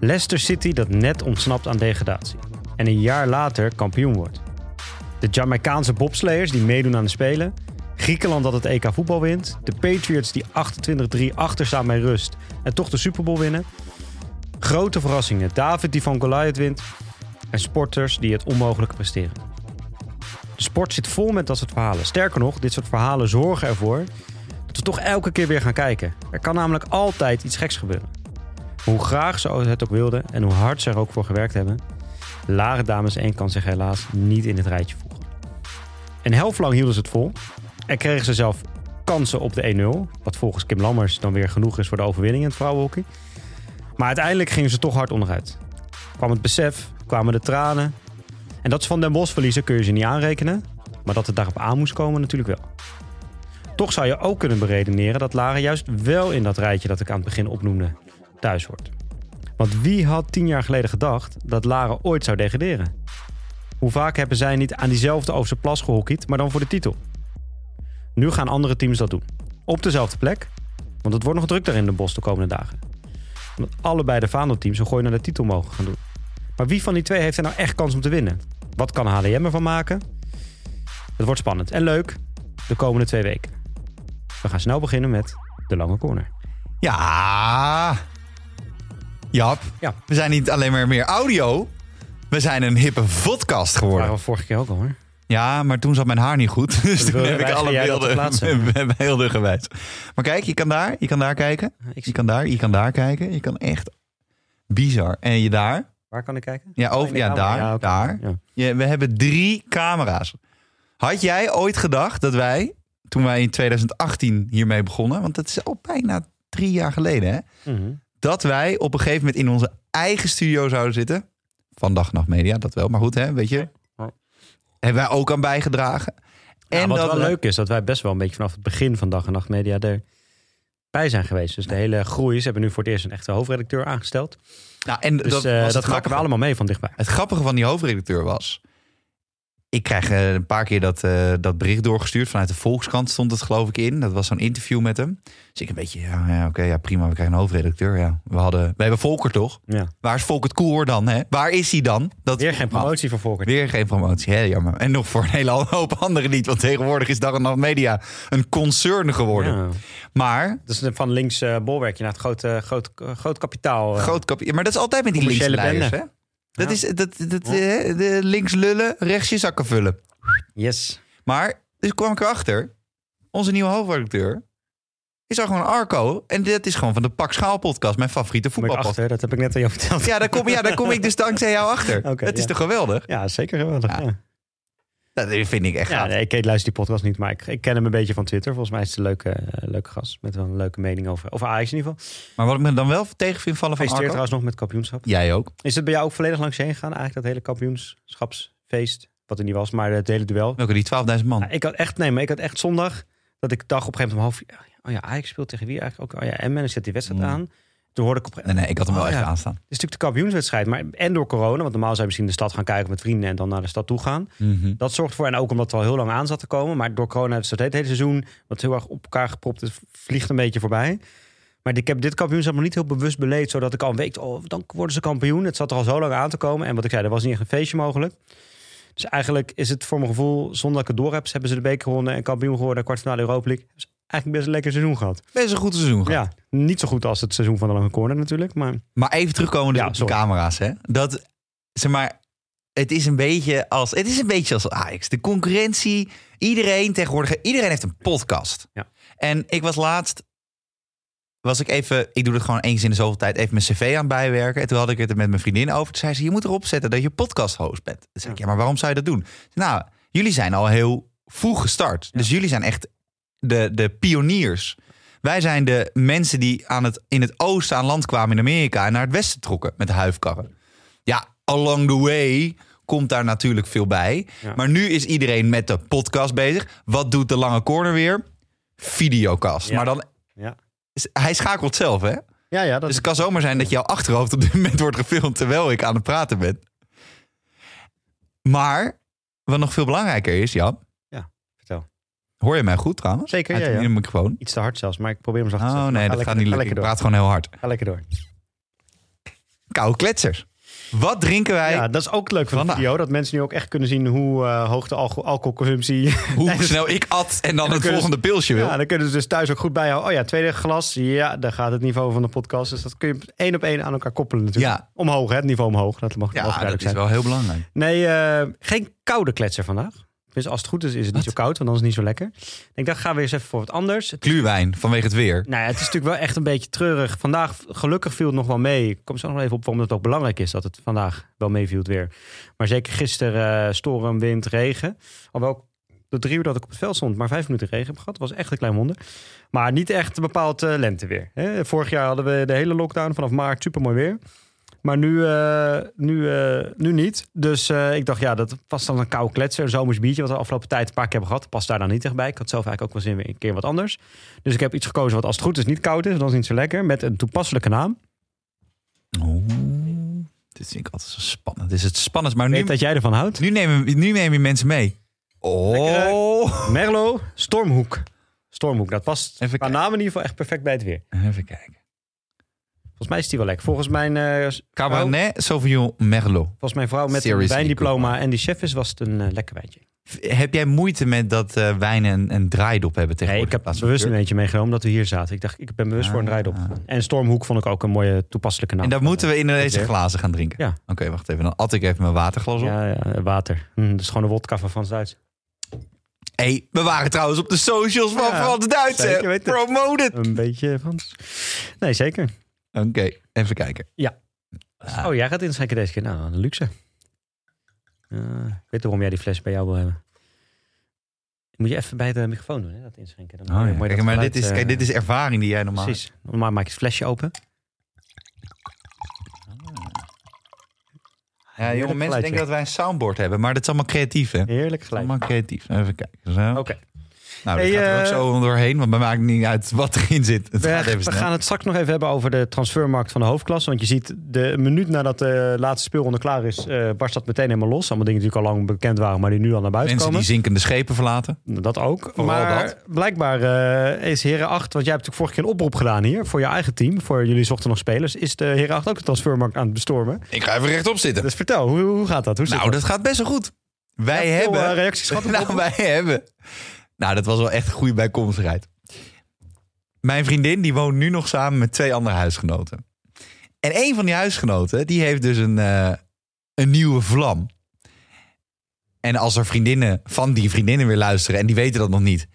Leicester City dat net ontsnapt aan degradatie. En een jaar later kampioen wordt. De Jamaicaanse bobslayers die meedoen aan de Spelen. Griekenland dat het EK voetbal wint. De Patriots die 28-3 achter staan bij rust en toch de Super Bowl winnen. Grote verrassingen. David die van Goliath wint. En sporters die het onmogelijke presteren. De sport zit vol met dat soort verhalen. Sterker nog, dit soort verhalen zorgen ervoor dat we toch elke keer weer gaan kijken. Er kan namelijk altijd iets geks gebeuren. Hoe graag ze het ook wilden en hoe hard ze er ook voor gewerkt hebben, Lare Dames 1 kan zich helaas niet in het rijtje voegen. Een helft lang hielden ze het vol en kregen ze zelf kansen op de 1-0, wat volgens Kim Lammers dan weer genoeg is voor de overwinning in het vrouwenhockey. Maar uiteindelijk gingen ze toch hard onderuit. Kwam het besef, kwamen de tranen. En dat ze van Den Bosch verliezen kun je ze niet aanrekenen, maar dat het daarop aan moest komen natuurlijk wel. Toch zou je ook kunnen beredeneren dat Lara juist wel in dat rijtje dat ik aan het begin opnoemde thuis hoort. Want wie had tien jaar geleden gedacht dat Lara ooit zou degraderen? Hoe vaak hebben zij niet aan diezelfde Overse plas gehockeyd, maar dan voor de titel? Nu gaan andere teams dat doen. Op dezelfde plek, want het wordt nog druk daar in de bos de komende dagen. Omdat allebei de Vaandelteams een gooi naar de titel mogen gaan doen. Maar wie van die twee heeft er nou echt kans om te winnen? Wat kan HDM ervan maken? Het wordt spannend en leuk de komende twee weken. We gaan snel beginnen met de lange corner. Ja. Jap, Ja. we zijn niet alleen maar meer audio. We zijn een hippe podcast Dat geworden. waren we vorige keer ook al hoor. Ja, maar toen zat mijn haar niet goed. Dus toen heb ik alle beelden beelden gewijs. Maar kijk, je kan daar, je kan daar kijken. Je kan daar, je kan daar kijken. Je kan echt bizar. En je daar. Waar kan ik kijken? Ja, Oh, over, ja daar, Ja, daar. Ja. We hebben drie camera's. Had jij ooit gedacht dat wij, toen wij in 2018 hiermee begonnen, want dat is al bijna drie jaar geleden, hè, Mhm. dat wij op een gegeven moment in onze eigen studio zouden zitten? Van Dag en Nacht Media, dat wel, maar goed, hè, weet je. Hebben wij ook aan bijgedragen. En wat dat wel we- leuk is, dat wij best wel een beetje vanaf het begin van Dag en Nacht Media erbij zijn geweest. Dus de hele groei. Ze hebben nu voor het eerst een echte hoofdredacteur aangesteld. Nou, en Dus dat, was dat maken we allemaal mee van dichtbij. Het grappige van die hoofdredacteur was. Ik krijg eh, een paar keer dat, eh, dat bericht doorgestuurd. Vanuit de Volkskrant stond het geloof ik in. Dat was zo'n interview met hem. Dus ik een beetje, ja, ja oké, ja, prima. We krijgen een hoofdredacteur. Ja. We, hadden, we hebben Volker toch? Ja. Waar is Volkert Koer dan? Hè? Waar is hij dan? Dat Weer geen promotie voor Volkert. Weer geen promotie, hè, jammer. En nog voor een hele hoop anderen niet. Want tegenwoordig is Dag en Nacht Media een concern geworden. Ja. Maar, Dat is van links eh, bolwerkje naar het grote, groot, groot kapitaal. groot kapie- maar dat is altijd met die linkse leiders, hè? Dat is dat, dat, eh, de links lullen, rechts je zakken vullen. Yes. Maar, dus kwam ik erachter. Onze nieuwe hoofdredacteur is al gewoon Arco. En dit is gewoon van de Pak Schaal podcast. Mijn favoriete voetbalpodcast. achter, dat heb ik net aan jou verteld. Ja, daar kom, ja, daar kom ik dus dankzij jou achter. Oké, dat is ja. toch geweldig? Ja, zeker geweldig. Ja. Ja. Dat vind ik echt Ja, gaaf. nee, ik luister die podcast niet, maar ik, ik ken hem een beetje van Twitter. Volgens mij is het een leuke, eh, leuke gast. Met wel een leuke mening over, over Ajax in ieder geval. Maar wat ik me dan wel tegen vind vallen van Arco... trouwens nog met kampioenschap. Jij ook. Is het bij jou ook volledig langs heen gegaan? Eigenlijk dat hele kampioenschapsfeest, wat er niet was, maar het hele duel. Welke die 12.000 man. Ja, ik had echt, nee, maar ik had echt zondag dat ik dacht op een gegeven moment om half oh ja, Ajax speelt tegen wie eigenlijk ook? Oh ja, en ik zet die wedstrijd Mm. aan. Toen hoorde ik op Nee, nee, ik had hem wel Oh, echt ja. aanstaan. Het is natuurlijk de kampioenswedstrijd, maar en door corona, want normaal zou je misschien de stad gaan kijken met vrienden en dan naar de stad toe gaan. Mhm. Dat zorgt ervoor, en ook omdat het al heel lang aan zat te komen, maar door corona is het hele, hele seizoen, wat heel erg op elkaar gepropt is, vliegt een beetje voorbij. Maar ik heb dit kampioenschap nog niet heel bewust beleefd, zodat ik al weet, oh, dan worden ze kampioen. Het zat er al zo lang aan te komen. En wat ik zei, er was niet echt een feestje mogelijk. Dus eigenlijk is het voor mijn gevoel, zonder dat ik het door heb, hebben ze de beker gewonnen en kampioen geworden, kwartfinale Europa League. Dus eigenlijk best een lekker seizoen gehad. Best een goed seizoen gehad. Ja, niet zo goed als het seizoen van de lange corner natuurlijk, maar Maar even terugkomen dus Ja, op de camera's. Hè? Dat, zeg maar, het is een beetje als, het is een beetje als Ajax. De concurrentie, iedereen tegenwoordig, iedereen heeft een podcast. Ja. En ik was laatst, was ik even, ik doe het gewoon eens in de zoveel tijd, even mijn cv aan bijwerken. En toen had ik het er met mijn vriendin over. Toen zei ze, je moet erop zetten dat je podcast host bent. Toen zei ik, ja, maar waarom zou je dat doen? Nou, jullie zijn al heel vroeg gestart. Dus jullie zijn echt de, de pioniers. Wij zijn de mensen die aan het, in het oosten aan land kwamen in Amerika en naar het westen trokken met de huifkarren. Ja, along the way komt daar natuurlijk veel bij. Ja. Maar nu is iedereen met de podcast bezig. Wat doet de lange corner weer? Videocast. Ja. Maar dan, ja. hij schakelt zelf, hè? Ja, ja, dat Dus het kan zomaar zijn dat jouw achterhoofd op dit moment wordt gefilmd terwijl ik aan het praten ben. Maar wat nog veel belangrijker is, Jan. Hoor je mij goed trouwens? Zeker, Uit ja, ja. de microfoon. Iets te hard zelfs, maar ik probeer hem zacht te Oh zetten. nee, Ga dat gaat niet. Ik lekker door. praat gewoon heel hard. Ga lekker door. Koude kletsers. Wat drinken wij? Ja, dat is ook leuk van de video. Dat mensen nu ook echt kunnen zien hoe eh, hoog de alco- alcoholconsumptie... Hoe snel ik at en dan het volgende pilsje wil. Ja, dan kunnen ze dus thuis ook goed bijhouden. Oh ja, tweede glas. Ja, daar gaat het niveau van de podcast. Dus dat kun je één op één aan elkaar koppelen natuurlijk. Ja. Omhoog, hè, het niveau omhoog. Dat mag, Ja, dat is zijn. wel heel belangrijk. Nee, eh, geen koude kletser vandaag. Dus als het goed is, is het niet zo koud, want dan is het niet zo lekker. Ik dacht, gaan we eens even voor wat anders. Het, Gluwijn vanwege het weer. nou ja, het is natuurlijk wel echt een beetje treurig. Vandaag, gelukkig viel het nog wel mee. Ik kom zo nog even op waarom het ook belangrijk is dat het vandaag wel meeviel het weer. Maar zeker gisteren eh, storm, wind, regen. Alhoewel de drie uur dat ik op het veld stond, maar vijf minuten regen heb gehad. Dat was echt een klein wonder. Maar niet echt een bepaald eh, lenteweer. Hè? Vorig jaar hadden we de hele lockdown vanaf maart supermooi weer. Maar nu, eh, nu, eh, nu niet. Dus eh, ik dacht, ja, dat was dan een koude kletser. Een zomers biertje, wat we de afgelopen tijd een paar keer hebben gehad. Past daar dan niet echt bij. Ik had zelf eigenlijk ook wel zin in een keer wat anders. Dus ik heb iets gekozen wat als het goed is niet koud is. Dan is niet zo lekker. Met een toepasselijke naam. Oeh, dit vind ik altijd zo spannend. Dit is het spannendst. Maar nu, weet dat jij ervan houdt. nu, nemen, nu neem je mensen mee. Oh. Merlot, Stormhoek. Stormhoek, dat past Even qua naam in ieder geval echt perfect bij het weer. Even kijken. Volgens mij is die wel lekker. Volgens mijn, vrouw, Cabernet Sauvignon Merlot. volgens mijn vrouw met een wijndiploma en die chef is, was het een eh, lekker wijntje. Heb jij moeite met dat eh wijn en, en draaidop hebben Nee, tegenwoordig? ik heb bewust een eentje meegenomen omdat we hier zaten. Ik dacht, ik ben bewust voor een draaidop. Ah. En Stormhoek vond ik ook een mooie toepasselijke naam. En dat moeten we in deze glazen gaan drinken? Ja. Oké, wacht even. Dan at ik even mijn waterglas op. Ja, ja, water. Hm, dat is gewoon een wodka van Frans Duits. hey, we waren trouwens op de socials van Ja, Frans Duits. Promoted. Een beetje Frans. Nee, zeker. Oké, even kijken. Ah. Oh, jij gaat inschenken deze keer. Nou, een luxe. Eh, ik weet waarom jij die fles bij jou wil hebben. Moet je even bij de microfoon doen, hè, dat inschenken. Dan Oh, ja. Kijk, dat maar geluid, dit is, eh, kijk, dit is ervaring die jij normaal... Precies. Normaal maak je het flesje open. Ja, jonge mensen denken dat wij een soundboard hebben, maar dat is allemaal creatief, hè? Heerlijk geluid. Allemaal creatief. Even kijken. Oké. Nou, Hey, gaat er ook eh, zo doorheen, want het maakt niet uit wat erin zit. Het We, gaat even we snel. gaan het straks nog even hebben over de transfermarkt van de hoofdklasse. Want je ziet, de een minuut nadat de laatste speelronde klaar is, eh, barst dat meteen helemaal los. Allemaal dingen die natuurlijk al lang bekend waren, maar die nu al naar buiten Mensen komen. die zinkende schepen verlaten. Dat ook. Vooral maar dat. blijkbaar eh, is Heren 8, want jij hebt natuurlijk vorige keer een oproep gedaan hier voor je eigen team. Voor jullie zochten nog spelers. Is de Heren 8 ook de transfermarkt aan het bestormen? Ik ga even rechtop zitten. Dus vertel, hoe, hoe gaat dat? Hoe zit Nou, dat gaat best wel goed. Wij Ja, veel, hebben... reacties gehad nou, wij hebben... Nou, dat was wel echt een goede bijkomstigheid. Mijn vriendin die woont nu nog samen met twee andere huisgenoten. En een van die huisgenoten die heeft dus een, eh, een nieuwe vlam. En als er vriendinnen van die vriendinnen weer luisteren en die weten dat nog niet.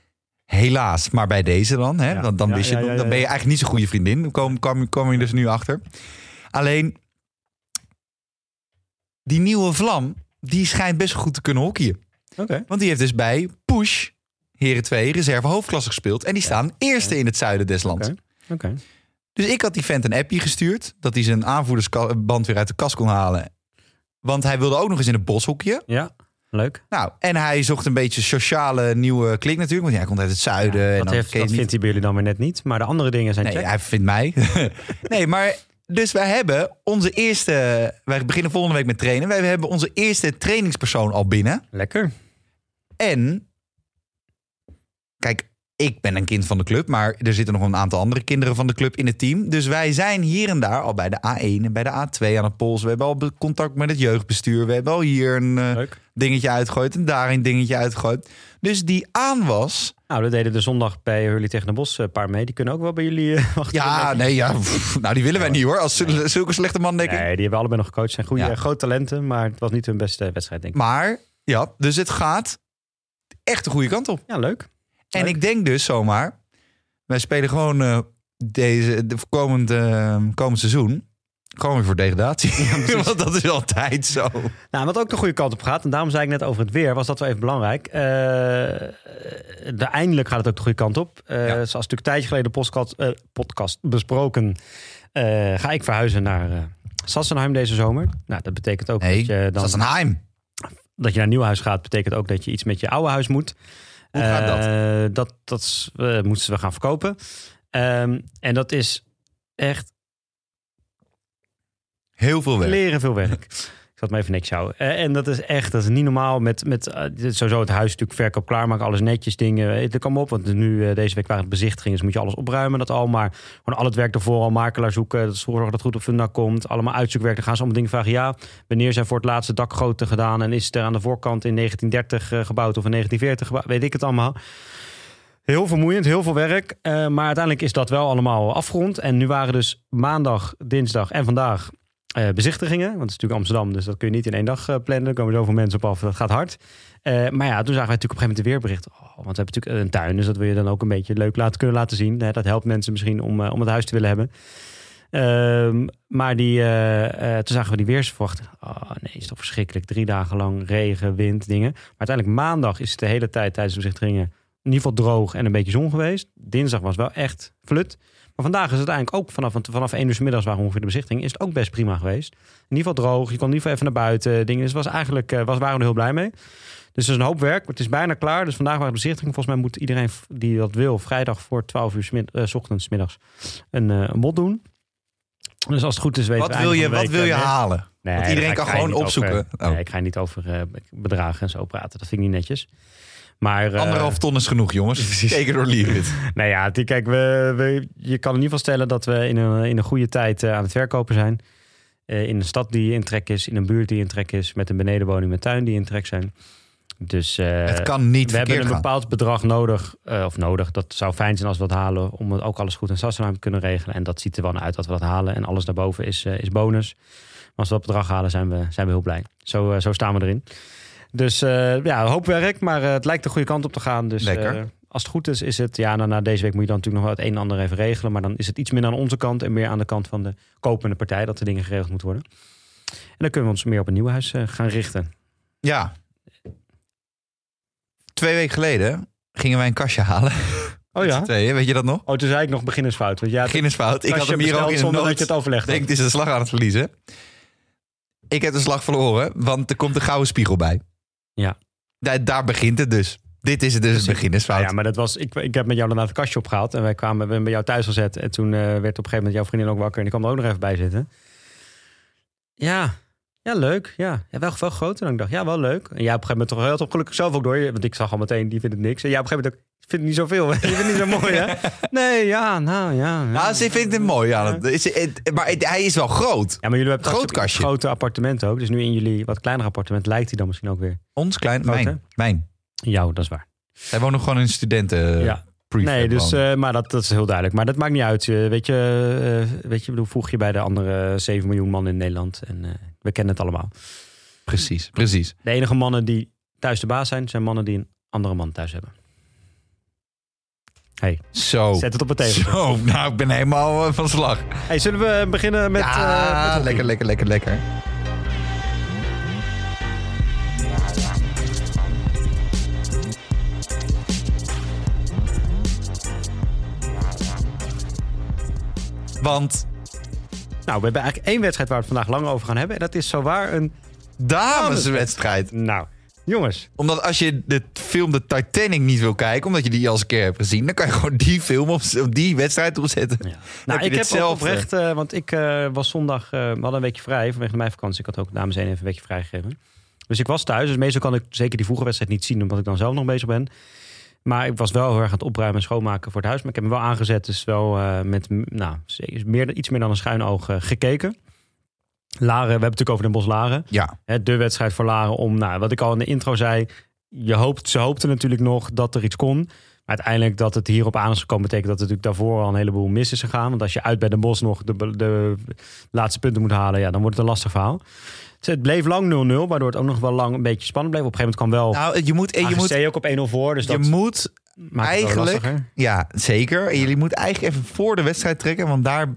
Helaas, maar bij deze dan. Hè? Ja. Dan, dan, Ja, wist je, ja, dan ben je eigenlijk niet zo'n goede vriendin. Dan kom, kom, kom je dus nu achter. Alleen, die nieuwe vlam, die schijnt best goed te kunnen hockeyen. Oké. Want die heeft dus bij Push, Heren 2, reserve hoofdklasse gespeeld. En die staan eerste in het zuiden des lands. Oké. Dus ik had die vent een appje gestuurd. Dat hij zijn aanvoerdersband weer uit de kast kon halen. Want hij wilde ook nog eens in het bos hockeyen. Ja, leuk. Nou, en hij zocht een beetje sociale nieuwe klik natuurlijk. Want hij komt uit het zuiden. en dat heeft, dat niet- vindt hij bij jullie dan weer net niet. Maar de andere dingen zijn Nee, check. hij vindt mij. nee, maar dus wij hebben onze eerste... Wij beginnen volgende week met trainen. Wij hebben onze eerste trainingspersoon al binnen. Lekker. En, kijk, ik ben een kind van de club, maar er zitten nog een aantal andere kinderen van de club in het team. Dus wij zijn hier en daar al bij de A1 en bij de A2 aan het polsen. We hebben al contact met het jeugdbestuur. We hebben al hier een eh, dingetje uitgegooid en daar een dingetje uitgegooid. Dus die aanwas, Nou, dat deden de zondag bij jullie tegen de Bos een paar mee. Die kunnen ook wel bij jullie eh, wachten. ja, nee, ja, pff, nou die willen wij niet hoor. Als zul- zulke slechte man denk ik. Nee, die hebben allebei nog gecoacht. Zijn goede, Ja. grote talenten, maar het was niet hun beste wedstrijd, denk ik. Maar, ja, dus het gaat echt de goede kant op. Ja, leuk. En Leuk. ik denk dus zomaar, wij spelen gewoon eh, deze, de komend, eh, komend seizoen. Gewoon weer voor degradatie. Want dat is altijd zo. Nou, wat ook de goede kant op gaat, en daarom zei ik net over het weer, was dat wel even belangrijk. Eh, de, eindelijk gaat het ook de goede kant op. Eh, Ja. Zoals natuurlijk een tijdje geleden de podcast, podcast besproken, ga ik verhuizen naar Sassenheim deze zomer. Nou, dat betekent ook Nee, dat je dan een heim. dat je naar een nieuw huis gaat, betekent ook dat je iets met je oude huis moet. Hoe gaat dat? Eh, dat dat eh, moeten we gaan verkopen. Ehm, en dat is echt Heel veel werk. leren veel werk. Zat me even niks houden. Eh, en dat is echt, dat is niet normaal. Met, met eh, sowieso het huis natuurlijk verkoop klaarmaken. Alles netjes, dingen. Eh, Het kwam op, want nu deze week waren het bezichtigingen. Dus moet je alles opruimen, dat al. Maar gewoon al het werk ervoor, al makelaar zoeken. Dat zorgen dat het goed op funda komt. Allemaal uitzoekwerk. Dan gaan ze allemaal dingen vragen. Ja, wanneer zijn voor het laatste dakgoten gedaan? En is het er aan de voorkant in 1930 eh, gebouwd of in 1940 gebouwd? Weet ik het allemaal. Heel vermoeiend, heel veel werk. Maar uiteindelijk is dat wel allemaal afgerond. En nu waren dus maandag, dinsdag en vandaag eh, bezichtigingen. Want het is natuurlijk Amsterdam, dus dat kun je niet in één dag eh, plannen. Er komen zoveel mensen op af, dat gaat hard. Eh, maar ja, toen zagen wij natuurlijk op een gegeven moment de weerbericht. Oh, want we hebben natuurlijk een tuin, dus dat wil je dan ook een beetje leuk laten, kunnen laten zien. Dat helpt mensen misschien om, om het huis te willen hebben. Ehm, maar die, toen zagen we die weersverwachting. Oh nee, is toch verschrikkelijk. Drie dagen lang regen, wind, dingen. Maar uiteindelijk maandag is het de hele tijd tijdens de bezichtigingen in ieder geval droog en een beetje zon geweest. Dinsdag was wel echt flut. Maar vandaag is het eigenlijk ook vanaf, vanaf 1 uur 's middags waren ongeveer de bezichting. Is het ook best prima geweest. In ieder geval droog. Je kon in ieder geval even naar buiten. Dingen. Dus was eigenlijk, eh, was, waren we er heel blij mee. Dus het is een hoop werk. Maar het is bijna klaar. Dus vandaag waren de bezichtigingen. Volgens mij moet iedereen die dat wil vrijdag voor 12 uur 's mid- eh, ochtends, middags een, eh, een bod doen. Dus als het goed is, weten Wat we wil je, wat week, wil je halen? Nee, Want iedereen kan gewoon over- opzoeken. Oh. nee, ik ga niet over bedragen en zo praten. Dat vind ik niet netjes. Maar, eh, Anderhalf ton is genoeg, jongens. Precies. Take it or leave it. Nou ja, kijk, we, we, je kan in ieder geval stellen dat we in een, in een goede tijd eh, aan het verkopen zijn. Eh, in een stad die in trek is, in een buurt die in trek is, met een benedenwoning met tuin die in trek zijn. Dus het kan niet we hebben een gaan. bepaald bedrag nodig, of nodig. Dat zou fijn zijn als we dat halen, om het ook alles goed in Sassenheim te kunnen regelen. En dat ziet er wel uit dat we dat halen. En alles daarboven is, is bonus. Maar als we dat bedrag halen, zijn we, zijn we heel blij. Zo, zo staan we erin. Dus eh, ja, hoop werk, maar eh, het lijkt de goede kant op te gaan. Dus Lekker. eh, als het goed is, is het... Ja, nou, na deze week moet je dan natuurlijk nog wel het een en ander even regelen. Maar dan is het iets minder aan onze kant en meer aan de kant van de kopende partij... dat de dingen geregeld moeten worden. En dan kunnen we ons meer op een nieuw huis gaan richten. Ja. Twee weken geleden gingen wij een kastje halen. Oh tweeën, weet je dat nog? Oh, toen zei ik nog beginnersfout. Want ja, Beginnersfout. Ik had hem hier ook in de zonder dat je het overlegd Ik denk, het is een slag aan het verliezen. Ik heb de slag verloren, want er komt een gouden spiegel bij. Ja. Daar, daar begint het dus. Dit is het dus, Precies. beginnersfout. Ja, maar dat was, ik, ik heb met jou daarna het kastje opgehaald. En wij kwamen we hebben bij jou thuis gezet. En toen eh, werd op een gegeven moment jouw vriendin ook wakker. En die kwam er ook nog even bij zitten. Ja, ja leuk. Ja, ja wel, wel groter dan ik dacht. Ja, wel leuk. En jij op een gegeven moment toch heel gelukkig zelf ook door. Want ik zag al meteen, die vindt het niks. En jij op een gegeven moment ook, ik vind het niet zoveel. Je vindt het niet zo mooi, hè? Nee, ja, nou ja. ja. Nou, ze vindt hem mooi. Ja. Dat is- het- Maar het- hij is wel groot. Ja, maar jullie hebben Groot kastje. grote appartement ook. Dus nu in jullie wat kleiner appartement lijkt hij dan misschien ook weer. Ons klein, Groot, mijn. hè? Mijn. Jou, dat is waar. Hij woont nog gewoon in studenten Ja. prefab Nee, dus, eh, maar dat, dat is heel duidelijk. Maar dat maakt niet uit. Eh, weet je, eh, weet je, bedoel, voeg je bij de andere 7 miljoen mannen in Nederland. En eh, we kennen het allemaal. Precies, precies. De enige mannen die thuis de baas zijn, zijn mannen die een andere man thuis hebben. Hey, Zo. zet het op het tafel. Zo, nou, ik ben helemaal eh, van slag. Hey, zullen we beginnen met... ja, eh, met lekker, lekker, lekker, lekker. Want Nou, we hebben eigenlijk één wedstrijd waar we het vandaag lang over gaan hebben. En dat is zowaar een... dameswedstrijd. Nou, jongens. Omdat als je de film de Titanic niet wil kijken, omdat je die al eens een keer hebt gezien, dan kan je gewoon die film op, op die wedstrijd opzetten. Ja. Nou, ik heb ditzelfde. oprecht, eh, want ik eh, was zondag, eh, we hadden een weekje vrij vanwege mijn vakantie. Ik had ook dames één even een weekje vrijgegeven. Dus ik was thuis. Dus meestal kan ik zeker die vroege wedstrijd niet zien, omdat ik dan zelf nog bezig ben. Maar ik was wel heel erg aan het opruimen en schoonmaken voor het huis. Maar ik heb hem wel aangezet, dus wel eh, met nou, meer, iets meer dan een schuin oog eh, gekeken. Laren, we hebben het natuurlijk over Den Bosch Laren. Ja, Hè, de wedstrijd voor Laren om, nou, wat ik al in de intro zei. Je hoopt, ze hoopten natuurlijk nog dat er iets kon. Maar uiteindelijk dat het hierop aan is gekomen... betekent dat er natuurlijk daarvoor al een heleboel mis is gegaan. Want als je uit bij Den Bosch nog de, de laatste punten moet halen... ja, dan wordt het een lastig verhaal. Het bleef lang 0-0, waardoor het ook nog wel lang een beetje spannend bleef. Op een gegeven moment kwam wel nou, je moet, je moet, ook op 1-0 voor. Dus je dat moet het wel eigenlijk-. Ja, zeker. En jullie moeten eigenlijk even voor de wedstrijd trekken, want daar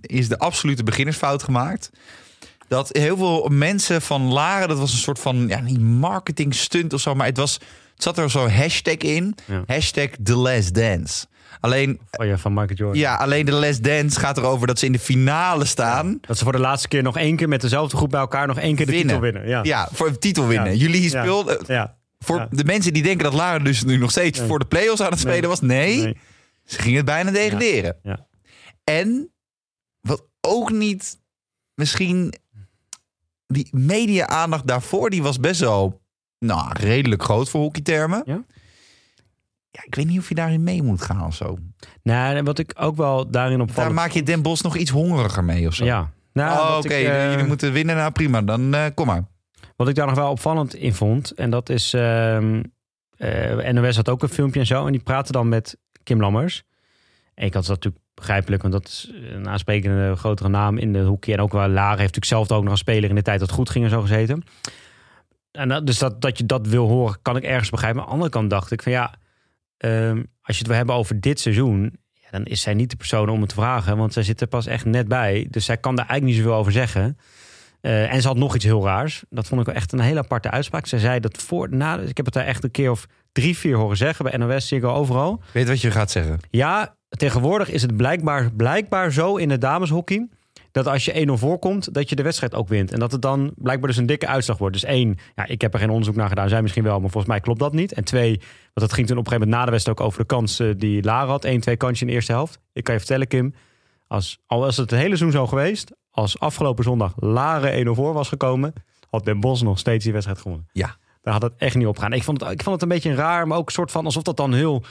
is de absolute beginnersfout gemaakt. Dat heel veel mensen van Laren, dat was een soort van, ja, niet marketing stunt of zo, maar het was, het zat er zo'n hashtag in. Ja. Hashtag The Last Dance. Alleen, Oh ja, van Michael Jordan. ja, alleen de Last Dance gaat erover dat ze in de finale staan. Dat ze voor de laatste keer nog één keer met dezelfde groep bij elkaar... nog één keer de titel winnen. Ja. Ja, voor de titel winnen. Jullie speelden, Ja. voor de mensen die denken dat Laren dus nu nog steeds Nee. voor de play-offs aan het Nee. spelen was. Nee, Nee. ze gingen het bijna degraderen. Ja. En wat ook niet misschien die media-aandacht daarvoor, die was best wel nou, redelijk groot voor hockeytermen. Ja? Ja, ik weet niet of je daarin mee moet gaan of zo. Nou, en wat ik ook wel daarin opvallend... Daar maak je Den Bos nog iets hongeriger mee of zo. Ja. Nou, oh, oké, eh, jullie moeten winnen. Nou, prima. Dan eh, kom maar. Wat ik daar nog wel opvallend in vond, en dat is. ehm eh, NOS had ook een filmpje en zo, en die praatte dan met Kim Lammers. En ik had dat natuurlijk begrijpelijk, want dat is een aansprekende grotere naam in de hoekje. En ook wel Lara heeft natuurlijk zelf ook nog als speler in de tijd dat het goed ging en zo gezeten. En dat, dus dat, dat je dat wil horen, kan ik ergens begrijpen. Maar aan de andere kant dacht ik van ja, ehm, als je het wil hebben over dit seizoen, ja, dan is zij niet de persoon om het te vragen. Want zij zit er pas echt net bij. Dus zij kan daar eigenlijk niet zoveel over zeggen. Eh, en ze had nog iets heel raars. Dat vond ik wel echt een hele aparte uitspraak. Ze zei dat voor, na, ik heb het daar echt een keer of drie, vier horen zeggen bij NOS, Ziggo, overal. Weet wat je gaat zeggen? Ja, tegenwoordig is het blijkbaar, blijkbaar zo in het dameshockey... dat als je 1-0 voorkomt, dat je de wedstrijd ook wint. En dat het dan blijkbaar dus een dikke uitslag wordt. Dus één, ja, ik heb er geen onderzoek naar gedaan. Zij misschien wel, maar volgens mij klopt dat niet. En twee, want het ging toen op een gegeven moment na de wedstrijd ook over de kansen die Lara had. 1-2 kansje in de eerste helft. Ik kan je vertellen, Kim, als, al was het het hele seizoen zo geweest... als afgelopen zondag Lara 1-0 voor was gekomen... had Den Bos nog steeds die wedstrijd gewonnen. Ja. Daar had het echt niet op gaan. Ik vond het, ik vond het een beetje raar, maar ook een soort van alsof dat dan heel.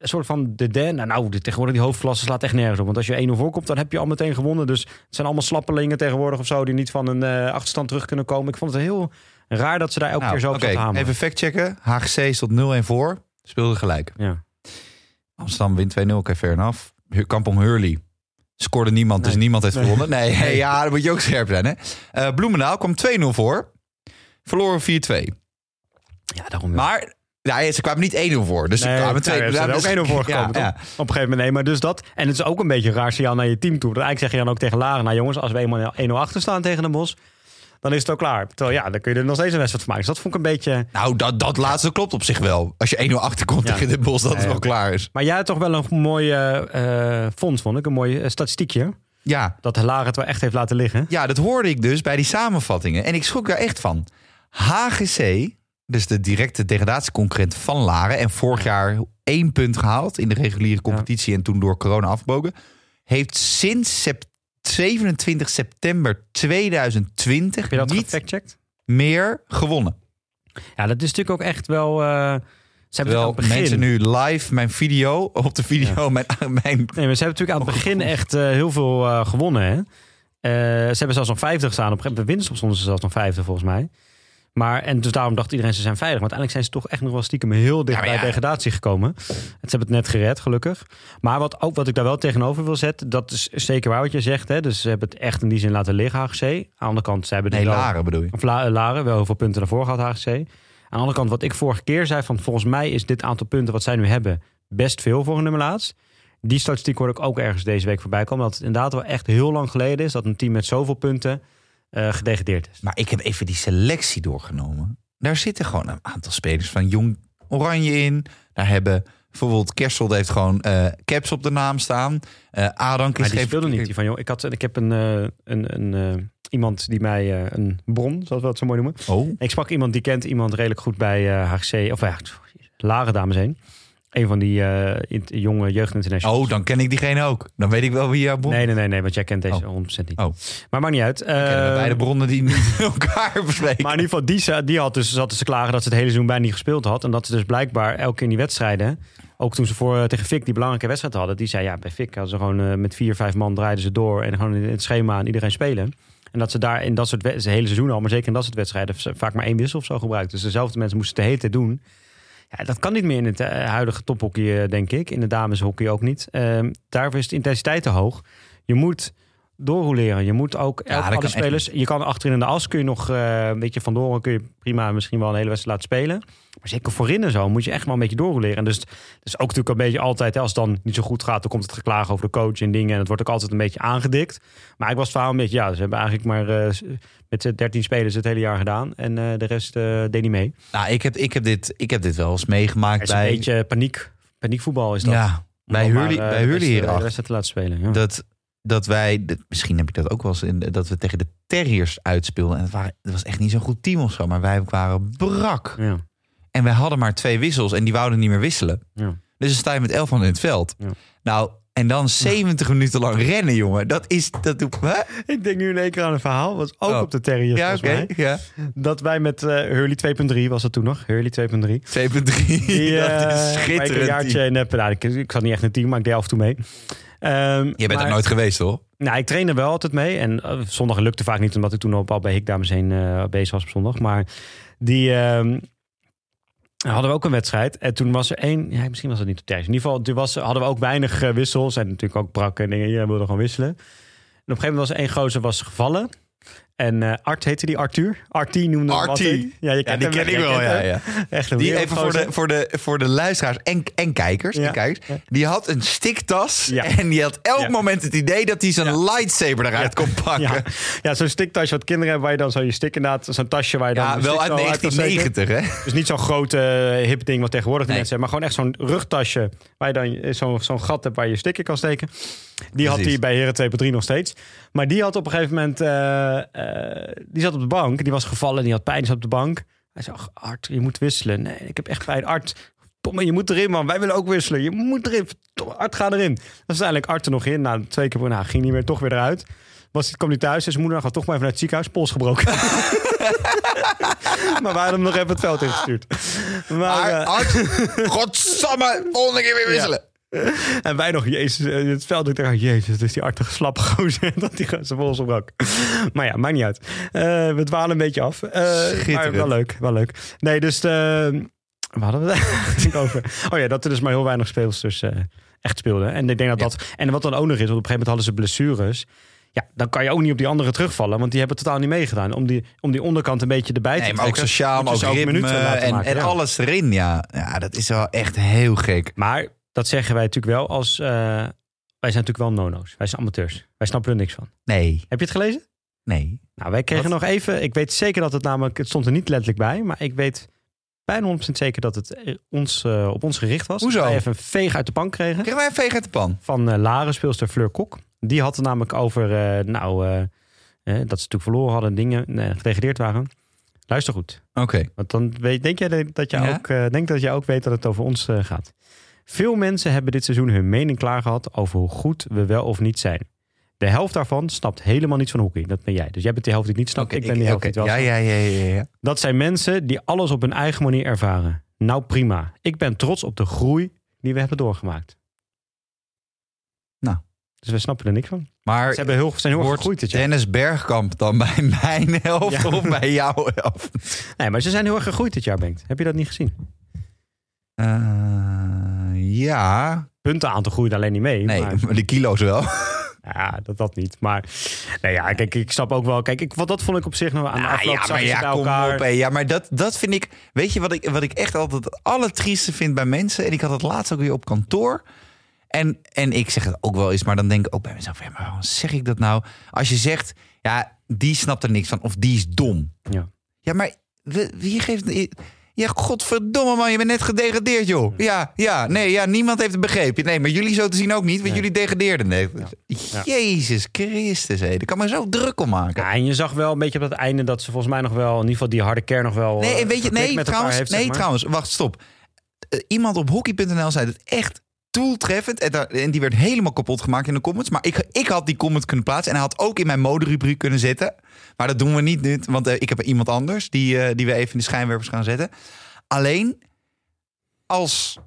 Een soort van de den. Nou, nou de, tegenwoordig die hoofdklasse slaat echt nergens op. Want als je 1-0 voorkomt, dan heb je al meteen gewonnen. Dus het zijn allemaal slappelingen tegenwoordig of zo. die niet van een eh, achterstand terug kunnen komen. Ik vond het heel raar dat ze daar elke Nou, keer zo op oké, zat te hameren. even factchecken. HGC stond 0-1 voor. Speelde gelijk. Ja. Amsterdam wint 2-0. Oké, fair enough. Hu- Kampong Hurley. Scoorde niemand, dus Nee. niemand heeft Nee. gewonnen. Nee, hey, ja, dan moet je ook scherp zijn. Hè? Eh, Bloemendaal kwam 2-0 voor. Verloren 4-2. ja, daarom. Maar ja, ze kwamen niet 1-0 voor. Dus Nee, ze kwamen twee, 2 er zijn ook 1-0 voor Ja, gekomen, ja. Op een gegeven moment, nee, maar dus dat. En het is ook een beetje een raar signaal naar je team toe. Want eigenlijk zeg je dan ook tegen Lara, nou jongens, als we eenmaal 1-0 achter staan tegen de Bos, dan is het ook klaar. Terwijl ja, dan kun je er nog steeds een wedstrijd van maken. Dus dat vond ik een beetje... Nou, dat, dat laatste klopt op zich wel. Als je 1-0 achterkomt Ja. tegen de Bos, dat Ja, het wel klaar is. Maar jij had toch wel een mooie eh fonds, vond ik. Een mooi eh, statistiekje. Ja, Dat Lara het wel echt heeft laten liggen. Ja, dat hoorde ik dus bij die samenvattingen. En ik schrok daar echt van. HGC, dus de directe degradatieconcurrent van Laren... en vorig jaar één punt gehaald in de reguliere competitie... en toen door corona afgebogen... heeft sinds sep- 27 september 2020 Heb je dat niet meer gewonnen. Ja, dat is natuurlijk ook echt wel... eh ze hebben Terwijl mensen nu live mijn video, op de video, mijn, mijn Nee, maar ze hebben natuurlijk aan het begin echt eh, heel veel eh, gewonnen. Hè? Ze hebben zelfs nog 50 gestaan. Op een gegeven moment winst stonden ze zelfs nog 50 volgens mij. Maar, en dus daarom dacht iedereen ze zijn veilig. Maar uiteindelijk zijn ze toch echt nog wel stiekem heel dicht Ja, bij ja. degradatie gekomen. Ze hebben het net gered, gelukkig. Maar wat, ook wat ik daar wel tegenover wil zetten, dat is zeker waar wat je zegt. Hè? Dus ze hebben het echt in die zin laten liggen, HGC. Aan de andere kant, ze hebben Nee, dit wel- Laren bedoel je. Of La- Laren, wel heel veel punten daarvoor gehad, HGC. Aan de andere kant, wat ik vorige keer zei, van volgens mij is dit aantal punten wat zij nu hebben best veel voor een nummer laatst. Die statistiek hoorde ik ook ergens deze week voorbij komen. Dat het inderdaad wel echt heel lang geleden is dat een team met zoveel punten eh gedegradeerd is. Maar ik heb even die selectie doorgenomen. Daar zitten gewoon een aantal spelers van Jong Oranje in. Daar hebben bijvoorbeeld Kersel heeft gewoon eh, caps op de naam staan. Eh Adank is die speelde niet. Die van, joh, ik, had, ik heb een, een, een, iemand die mij, eh, een bron, zoals we dat zo mooi noemen. Oh, Ik sprak iemand die kent iemand redelijk goed bij eh HGC, of ja, Laren dames heen. Een van die eh, in- jonge jeugdinternationals. oh, dan ken ik diegene ook. Dan weet ik wel wie jouw bron Nee, nee, nee, nee, want jij kent deze Oh. 100% niet. Oh. Maar maakt niet uit. kennen we Eh, beide bronnen die niet elkaar bespreken. maar in ieder geval, die, die had dus, zat dus te klagen dat ze het hele seizoen bijna niet gespeeld had. En dat ze dus blijkbaar elke keer in die wedstrijden, ook toen ze voor eh, tegen Fik die belangrijke wedstrijd hadden, die zei ja, bij Fik hadden ze gewoon met vier, vijf man draaiden ze door en gewoon in het schema aan iedereen spelen. En dat ze daar in dat soort het hele seizoen al, maar zeker in dat soort wedstrijden, vaak maar één wissel of zo gebruikt. Dus dezelfde mensen moesten het de hele tijd doen. Ja, dat kan niet meer in het eh, huidige tophockey, eh, denk ik. In de dameshockey ook niet. Ehm, daarvoor is de intensiteit te hoog. Je moet doorroleren. Je moet ook elke alle spelers. Je kan achterin in de as kun je nog eh, een beetje vandoor. Kun je prima misschien wel een hele wedstrijd laten spelen. Maar zeker voorin en zo moet je echt wel een beetje doorroleren. Dus het is ook natuurlijk een beetje altijd. hè, Als het dan niet zo goed gaat, dan komt het geklaag over de coach en dingen. En het wordt ook altijd een beetje aangedikt. Maar ik was het verhaal een beetje. Ja, ze hebben eigenlijk maar eh, met z'n 13 spelers het hele jaar gedaan. En eh, de rest deed niet mee. Nou, ik heb, ik, heb dit, ik heb dit wel eens meegemaakt Het is een bij... beetje paniek. Paniekvoetbal is dat. ja, bij Hurley, bij Hurley hierachter. De wedstrijd te laten spelen. Ja. dat, dat wij, dat- misschien heb ik dat ook wel eens, in, dat we tegen de Terriers uitspeelden. En het, waren, het was echt niet zo'n goed team of zo, maar wij waren brak. Ja. En wij hadden maar twee wissels en die wouden niet meer wisselen. Ja. Dus dan sta je met elf man in het veld. Ja. Nou, En dan 70 minuten lang rennen, jongen. Dat is... Dat doet? Ik denk nu in één keer aan een verhaal. Was ook Oh. op de Terriers Ja, mij. Ja. Dat wij met eh Hurley 2.3 was het toen nog. Hurley 2.3. 2.3. Die, dat eh, is ik schitterend. een jaartje heb. Nou, ik, ik zat niet echt in het team, maar ik deed af en toe mee. Ehm, Je bent maar- er nooit geweest, hoor. Nou, ik trainde wel altijd mee. En eh, zondag lukte vaak niet, omdat ik toen al bij Hik Dames heen eh, bezig was op zondag. Maar die ehm, hadden we ook een wedstrijd. En toen was er één, ja, misschien was het niet op thuis. In ieder geval, toen was, hadden we ook weinig eh, wissels. En natuurlijk ook brak en dingen. Iedereen wilde gewoon wisselen. En op een gegeven moment was er één gozer was gevallen. En eh, Art heette die, Arthur. Artie noemde hem Artie. Ja, je Ja, die hem, ken ik wel, ja, ja. Echt een Die even voor de, voor, de, voor de luisteraars en, en kijkers, Ja. en kijkers. Die had een stiktas. Ja. En die had elk Ja. moment het idee dat hij zijn Ja. lightsaber eruit kon pakken. Ja, Ja, ja zo'n stiktasje wat kinderen hebben, waar je dan zo je stik inderdaad, zo'n tasje waar je dan een wel uit zo uit kan steken. 1990, hè? Dus niet zo'n groot eh, hip ding wat tegenwoordig de Nee. mensen hebben. Maar gewoon echt zo'n rugtasje waar je dan eh, zo'n zo'n gat hebt waar je je sticker kan steken. Die had hij bij Heren 2 3 nog steeds. Maar die had op een gegeven moment... eh, eh, die zat op de bank. Die was gevallen. Die had pijn. Die zat op de bank. Hij zei, "Ach, Art, je moet wisselen. Nee, ik heb echt pijn. Art, Pomme, je moet erin, man. Wij willen ook wisselen. Je moet erin. Art, ga erin. Dan is uiteindelijk Art er nog in. Nou, twee keer, nou, ging niet meer, toch weer eruit. Was, kwam hij thuis en zijn moeder gaat toch maar even naar het ziekenhuis. Pols gebroken. maar we hadden hem nog even het veld ingestuurd. Maar, Maar eh, Art, godsamme, volgende keer weer wisselen. en wij nog, jezus, in het veld. Ik dacht, jezus, het is die artige slappe gozer. dat die zijn pols gebroken. maar ja, maakt niet uit. Eh, we dwalen een beetje af. Eh, maar wel leuk, wel leuk. Nee, dus... de we hadden we het eigenlijk over? Oh ja, dat er dus maar heel weinig speelsters eh echt speelden. En ik denk dat Ja. dat... En wat dan ook nog is, want op een gegeven moment hadden ze blessures. Ja, dan kan je ook niet op die anderen terugvallen. Want die hebben totaal niet meegedaan. Om die, om die onderkant een beetje erbij Nee, te maar ook trekken. sociaal, maar ook ze ritme en, maken, en ja. alles erin. Ja. ja, dat is wel echt heel gek. Maar dat zeggen wij natuurlijk wel als... eh, wij zijn natuurlijk wel nono's. Wij zijn amateurs. Wij snappen er niks van. Nee, Heb je het gelezen? nee. Nou, wij kregen Wat? nog even... Ik weet zeker dat het namelijk... Het stond er niet letterlijk bij. Maar ik weet bijna 100% zeker dat het eh, ons, eh, op ons gericht was. Hoezo? Wij even een veeg uit de pan kregen. Kregen wij een veeg uit de pan? Van eh Laren, speelster Fleur Kok. Die had het namelijk over... nou, dat ze natuurlijk verloren hadden. Dingen eh, gedegradeerd waren. Luister goed. Oké. Want dan weet, denk jij dat je Ja? ook, eh, denk dat je ook weet dat het over ons gaat. Veel mensen hebben dit seizoen hun mening klaargehad over hoe goed we wel of niet zijn. De helft daarvan snapt helemaal niets van hockey. Dat ben jij. Dus jij bent de helft die het niet snapt. Ik ben die helft die het wel ja, snapt. ja, ja, ja, ja. Dat zijn mensen die alles op hun eigen manier ervaren. Nou prima. Ik ben trots op de groei die we hebben doorgemaakt. Nou. Dus we snappen er niks van. Maar Ze hebben heel, zijn heel erg gegroeid dit jaar. Dennis Bergkamp dan bij mijn helft Ja. of bij jouw helft? Nee, maar ze zijn heel erg gegroeid dit jaar, Bengt. Heb je dat niet gezien? Eh, ja. Punten aan te groeien alleen niet mee. Nee, maar- maar de kilo's wel. Ja, dat, dat niet. Maar nee, ja, kijk, ik snap ook wel. Kijk, ik, wat dat vond ik op zich nog aan de afloop. ja, maar ja, bij kom elkaar. op. hé. Ja, maar dat, dat vind ik... Weet je wat ik, wat ik echt altijd het allertrieste vind bij mensen? En ik had het laatst ook weer op kantoor. En, en ik zeg het ook wel eens, maar dan denk ik ook bij mezelf... Ja, maar waarom zeg ik dat nou? Als je zegt, ja, die snapt er niks van. Of die is dom. Ja. Ja, maar wie- wie geeft... Ja, godverdomme man, je bent net gedegradeerd, joh. Ja, ja, nee, ja, niemand heeft het begrepen. Nee, maar jullie zo te zien ook niet, want Nee. jullie degradeerden. Nee. Ja. Jezus Christus, hé. Daar kan me zo druk om maken. Ja, en je zag wel een beetje op het einde dat ze volgens mij nog wel, in ieder geval die harde kern nog wel. Nee, eh, weet je, verklikt nee, trouwens, heeft, nee zeg maar. trouwens, wacht, stop. Eh, iemand op hockey.nl zei het echt toeltreffend. En, en die werd helemaal kapot gemaakt in de comments. Maar ik, ik had die comment kunnen plaatsen. En hij had ook in mijn moderubriek kunnen zetten. Maar dat doen we niet nu, want eh, ik heb iemand anders die, eh, die we even in de schijnwerpers gaan zetten. Alleen als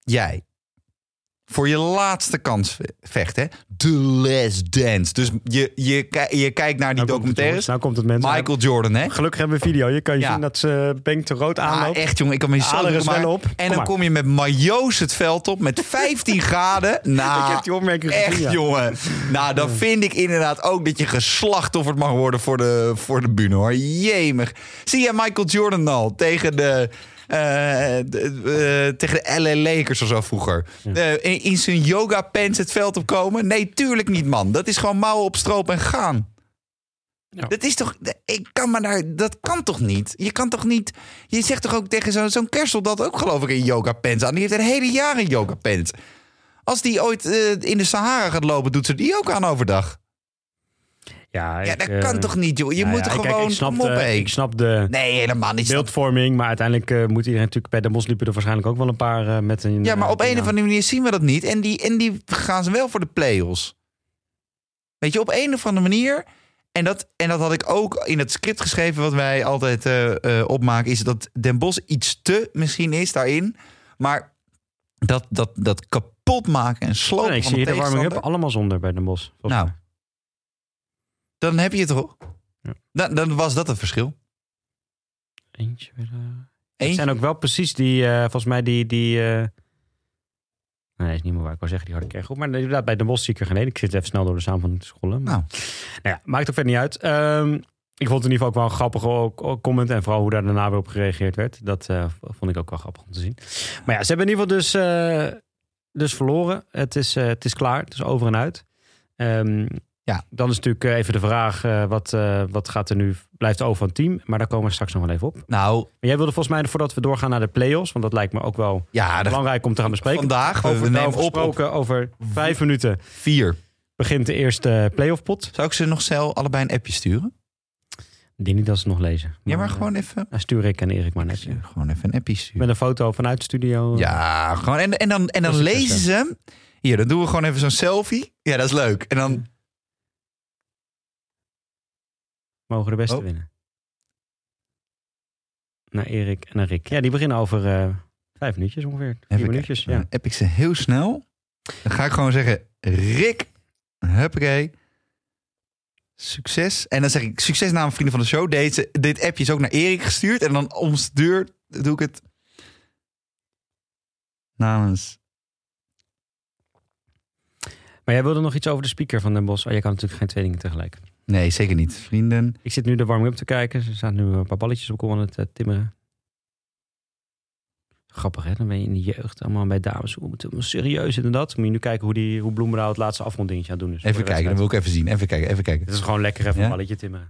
jij voor je laatste kans ve- vecht, hè? The Last Dance. Dus je, je, je kijkt naar die Nou jongens. documentaires. Nou komt het mensen. Michael Jordan, hè? Gelukkig hebben we video. Je kan je Ja. zien dat ze Benk te rood Ah, aanloopt. echt jongen, ik kan me zo maken. op. En Kom dan maar. kom je met majo's het veld op met 15 graden. Nou, ik heb die opmerking echt gezien. ja. jongen. Nou, dan vind ik inderdaad ook dat je geslachtofferd mag worden voor de, voor de bühne hoor. Jemig. Zie je Michael Jordan al tegen de... eh, de- eh, tegen de LA Lakers of zo vroeger. Eh, in, in zijn yoga pants het veld opkomen? Nee, tuurlijk niet, man. Dat is gewoon mouwen op stroop en gaan. Ja. Dat is toch. Ik kan maar daar. Dat kan toch niet? Je kan toch niet. Je zegt toch ook tegen zo'n zo'n kersel dat ook, geloof ik, een yoga pants aan. Die heeft een hele jaar een yoga pants. Als die ooit eh, in de Sahara gaat lopen, doet ze die ook aan overdag. Ja, Ja, ik, dat eh, kan toch niet, joh? Je nou moet ja, er gewoon... ik, snap kom op, de, ik snap de Nee, helemaal niet. beeldvorming, maar uiteindelijk eh, moet iedereen natuurlijk... Bij de Bos liepen er waarschijnlijk ook wel een paar eh, met een... Ja, maar op een of andere manier zien we dat niet. En die, en die gaan ze wel voor de play-offs. Weet je, op een of andere manier. En dat, en dat had ik ook in het script geschreven wat wij altijd opmaken. Is dat Den Bos iets te misschien is daarin. Maar dat, dat, dat kapot maken en slopen Nee, ik van zie de hier de warming-up allemaal zonder bij de Bos. Nou. Dan heb je het toch? Ja. Dan, dan was dat het verschil. Eentje weer... eh, Eentje. zijn ook wel precies die, eh, volgens mij die... die eh, Nee, is niet meer waar ik wou zeggen. Die had ik echt goed. Maar inderdaad, bij de Bos zie ik er geen. Ik zit even snel door de samenvatting te scrollen. Maar, Nou. nou ja, maakt ook verder niet uit. Ehm, ik vond het in ieder geval ook wel een grappige comment. En vooral hoe daar daarna weer op gereageerd werd. Dat vond ik ook wel grappig om te zien. Maar ja, ze hebben in ieder geval dus, dus verloren. Het is, het is klaar. Het is over en uit. Ehm, Ja. Dan is natuurlijk eh, even de vraag. eh, wat, eh, wat gaat er nu... Blijft er over van team? Maar daar komen we straks nog wel even op. Nou, Maar jij wilde volgens mij, voordat we doorgaan naar de play-offs... want dat lijkt me ook wel ja, belangrijk om te gaan bespreken. vandaag, over we nemen op over vijf minuten vier. begint de eerste play-off pot. Zou ik ze nog snel allebei een appje sturen? Ik denk niet dat ze nog lezen. Ja, maar gewoon even... dan stuur ik en Erik maar net. Gewoon even een appje sturen. Met een foto vanuit de studio. Ja, gewoon. En, en dan, en dan lezen ze hem. Hier, dan doen we gewoon even zo'n selfie. Ja, dat is leuk. En dan. Mogen de beste Oh. winnen. Naar Erik en naar Rick. Ja, die beginnen over eh, vijf minuutjes ongeveer. Vier Even minuutjes, ja. App ik ze heel snel. Dan ga ik gewoon zeggen: Rick, huppakee. Succes. En dan zeg ik: Succes namens vrienden van de show. Deze, dit appje is ook naar Erik gestuurd. En dan om de deur doe ik het. Namens. Maar jij wilde nog iets over de speaker van Den Bos. Oh, jij kan natuurlijk geen twee dingen tegelijk. Nee, zeker niet. Vrienden. Ik zit nu de warming-up te kijken. Ze staan nu een paar balletjes op aan het eh, timmeren. Grappig hè, dan ben je in de jeugd allemaal bij dames. Hoe moet serieus inderdaad. Moet je nu kijken hoe, die, hoe Bloemendaal het laatste afronddingetje aan het doen is. Even kijken, dan wil ik even zien. Even kijken, even kijken. Het is gewoon lekker even Ja? een balletje timmeren.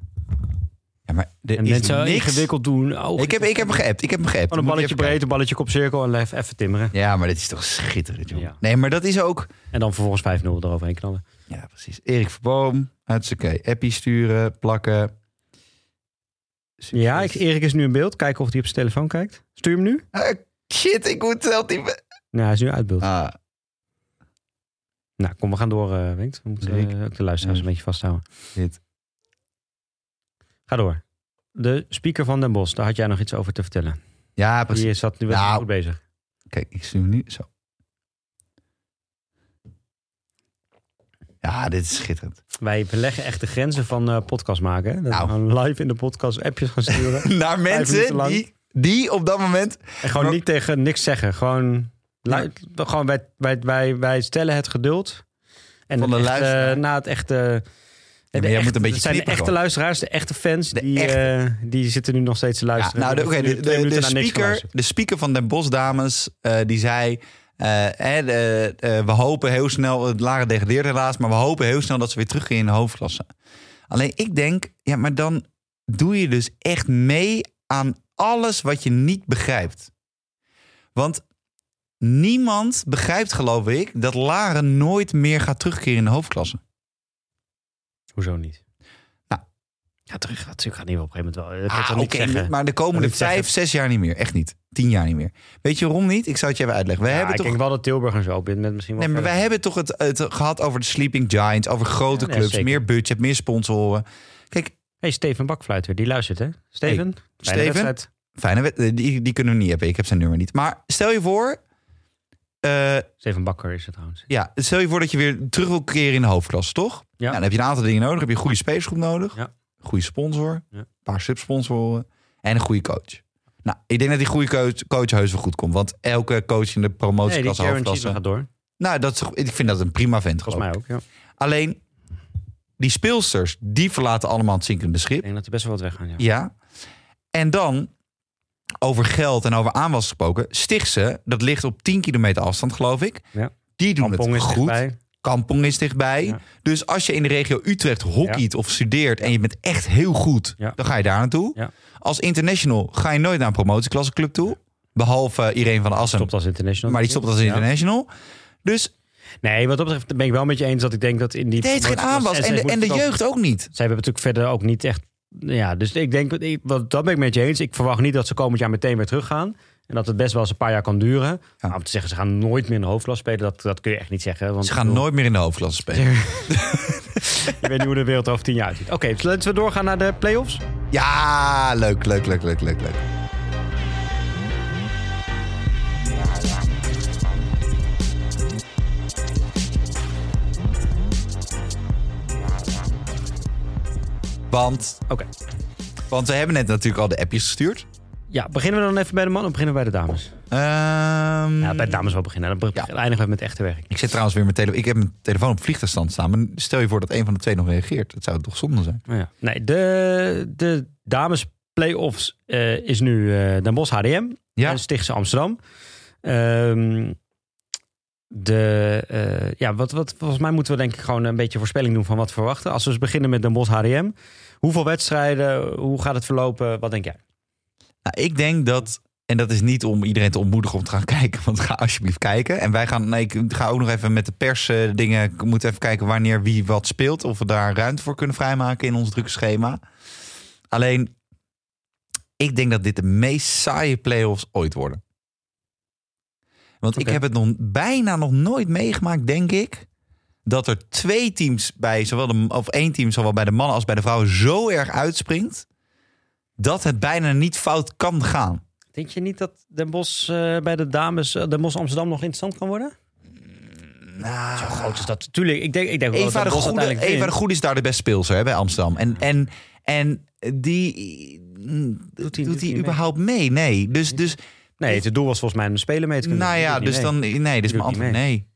Ja, maar er En is mensen niks. ingewikkeld doen. Oh, Ik heb, ik heb hem geappt. Ik heb hem geappt. Gewoon een balletje kijken. breed, een balletje kopcirkel en even, even timmeren. Ja, maar dit is toch schitterend, joh. Ja. Nee, maar dat is ook... En dan vervolgens 5-0 eroverheen knallen. Ja, precies. Erik Verboom. Hartstikke. Appie sturen, plakken. Succes. Ja, ik, Erik is nu in beeld. Kijken of hij op zijn telefoon kijkt. Stuur hem nu? Ah, shit, ik moet wel typen. Nou, hij is nu uit beeld. Ah, Nou, kom, we gaan door, eh Wenkt. We moeten eh, ook de luisteraars Ja. een beetje vasthouden. dit. Ga door. De speaker van Den Bos, daar had jij nog iets over te vertellen. Ja, precies. Die zat nu wel Nou. goed bezig. Kijk, ik stuur hem nu. Zo. Ja, dit is schitterend. Wij verleggen echt de grenzen van eh, podcast maken. Dat Nou. we live in de podcast appjes gaan sturen. Naar mensen die, die op dat moment... en gewoon Maar- niet tegen niks zeggen. Gewoon, gewoon wij, wij, wij, wij stellen het geduld. En Van de na het echte... maar de jij echte- moet een beetje het zijn de knippen echte gewoon. luisteraars, de echte fans. De die, echte. eh, die zitten nu nog steeds te Ja, luisteren. nou, de, de, de, speaker, de speaker van Den Bos Dames, eh, die zei... eh, we hopen heel snel, het lage degradeert helaas... maar we hopen heel snel dat ze weer teruggaan in de hoofdklasse. Alleen ik denk, ja, maar dan doe je dus echt mee aan alles wat je niet begrijpt. Want niemand begrijpt, geloof ik, dat Laren nooit meer gaat terugkeren in de hoofdklasse. Hoezo niet? Nou. Ja, terug gaat natuurlijk niet op een gegeven moment wel. Dat Ah, niet zeggen. maar de komende vijf, zes jaar niet meer. Echt niet. Tien jaar niet meer. Weet je waarom niet? Ik zou het je even uitleggen. Wij Ja, hebben ik toch denk wel dat Tilburg en zo dit moment misschien wel Nee, maar verder wij hebben toch het, het gehad over de Sleeping Giants, over grote Ja, nee, clubs, meer budget, meer sponsoren. Kijk, hey, Steven Bakfluiter, die luistert hè? Steven? Fijne Steven? wedstrijd. fijne eh, die, die kunnen we niet hebben. Ik heb zijn nummer niet. Maar stel je voor, eh, Steven Bakker is het trouwens. ja, stel je voor dat je weer terug wil keren in de hoofdklasse, toch? Ja. dan heb je een aantal dingen nodig. Heb je een goede spelersgroep nodig, Ja. Goede sponsor, Ja. een paar subsponsoren en een goede coach. Nou, ik denk dat die goede coach, coach heus wel goed komt. Want elke coach in de Nee, die promotieklasse, Cheever hoofdklasse... gaat door. Nou, dat is, ik vind dat een prima vent. Volgens mij ook, ja. Alleen, die speelsters, die verlaten allemaal het zinkende schip. Ik denk dat hij best wel wat weggaan, ja. Ja. En dan, over geld en over aanwas gesproken, Stichtse, dat ligt op 10 kilometer afstand, geloof ik. Ja. Die doen Kampong het goed. dichtbij. Kampong is dichtbij. Ja. Dus als je in de regio Utrecht hockeyt of studeert en je bent echt heel goed, Ja. dan ga je daar naartoe. Als international ga je nooit naar een promotieklassenclub toe. Behalve Irene van Assen, Stopt als international. maar die stopt als international. Dus Nee, wat dat betreft ben ik wel met je eens dat ik denk dat in die... Het heeft geen aanwas. En de, en de jeugd ook niet. Zij hebben natuurlijk verder ook niet echt... Ja, dus ik denk, ik- wat- dat ben ik met je eens. Ik verwacht niet dat ze komend jaar meteen weer teruggaan. En dat het best wel eens een paar jaar kan duren. Maar om te zeggen, ze gaan nooit meer in de hoofdklasse spelen, dat, dat kun je echt niet zeggen. Want Ze ik gaan bedoel, nooit meer in de hoofdklasse spelen. Je weet niet hoe de wereld over tien jaar uitziet. Oké, dus laten we doorgaan naar de play-offs. Ja, leuk, leuk, leuk, leuk, leuk, leuk. Want, Oké. want we hebben net natuurlijk al de appjes gestuurd. Ja, beginnen we dan even bij de mannen of beginnen we bij de dames? Ehm, Ja, bij de dames wel beginnen. Dan Ja. eindigen we met echte werk. Ik zet trouwens weer mijn telefoon. Ik heb mijn telefoon op vliegtuigstand staan. Maar stel je voor dat een van de twee nog reageert. Dat zou toch zonde zijn? Ja. Nee, de, de dames play-offs eh, is nu eh Den Bosch HDM Ja. en Stichtse Amsterdam. Ehm, de, eh, ja, wat, wat, volgens mij moeten we denk ik gewoon een beetje voorspelling doen van wat we verwachten. Als we eens beginnen met Den Bosch HDM. Hoeveel wedstrijden? Hoe gaat het verlopen? Wat denk jij? Nou, ik denk dat, en dat is niet om iedereen te ontmoedigen om te gaan kijken, want ga alsjeblieft kijken. En wij gaan, nee, ik ga ook nog even met de pers eh, dingen, ik moet even kijken wanneer wie wat speelt, of we daar ruimte voor kunnen vrijmaken in ons drukke schema. Alleen, ik denk dat dit de meest saaie play-offs ooit worden. Want ik heb het nog bijna nog nooit meegemaakt, denk ik. Dat er twee teams bij zowel de of één team, zowel bij de mannen als bij de vrouwen, zo erg uitspringt. Dat het bijna niet fout kan gaan. Denk je niet dat Den Bosch eh, bij de dames eh, Den Bosch Amsterdam nog interessant kan worden? Nou, Zo groot is dat. Tuurlijk, ik denk, ik denk wel Eva dat de, Goede, Eva de. Goede is daar de beste speelster hè, bij Amsterdam. En, en, en die mm, doet hij- doet überhaupt mee? Nee. Dus, dus Nee, het doel was volgens mij om de spelen mee te kunnen nou ja, dus mee. dan nee, dus Doet mijn antwoord nee.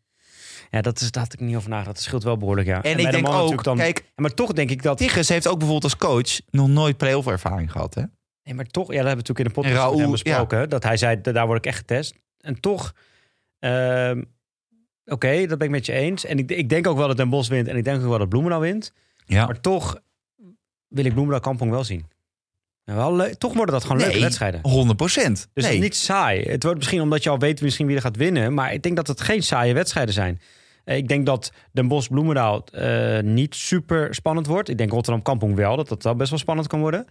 Ja, dat is, daar had ik niet over nagedacht. Dat scheelt wel behoorlijk, ja. En, ik de denk mannen ook, dan... kijk, maar toch denk ik dat... Tigges heeft ook bijvoorbeeld als coach nog nooit play-off ervaring gehad. Hè? Nee, maar toch... Ja, dat hebben we natuurlijk in de podcast Raoul, met hem besproken. Dat hij zei, da- daar word ik echt getest. En toch... ehm, Oké, dat ben ik met je eens. En ik, ik denk ook wel dat Den Bosch wint. En ik denk ook wel dat Bloemendaal wint. Ja. Maar toch wil ik Bloemendaal Kampong wel zien. Nou, wel leuk- toch worden dat gewoon leuke wedstrijden. 100 procent. Dus nee. niet saai. Het wordt misschien omdat je al weet misschien wie er gaat winnen. Maar ik denk dat het geen saaie wedstrijden zijn. Eh, Ik denk dat Den Bosch Bloemendaal eh, niet super spannend wordt. Ik denk Rotterdam Kampong wel, dat dat wel best wel spannend kan worden.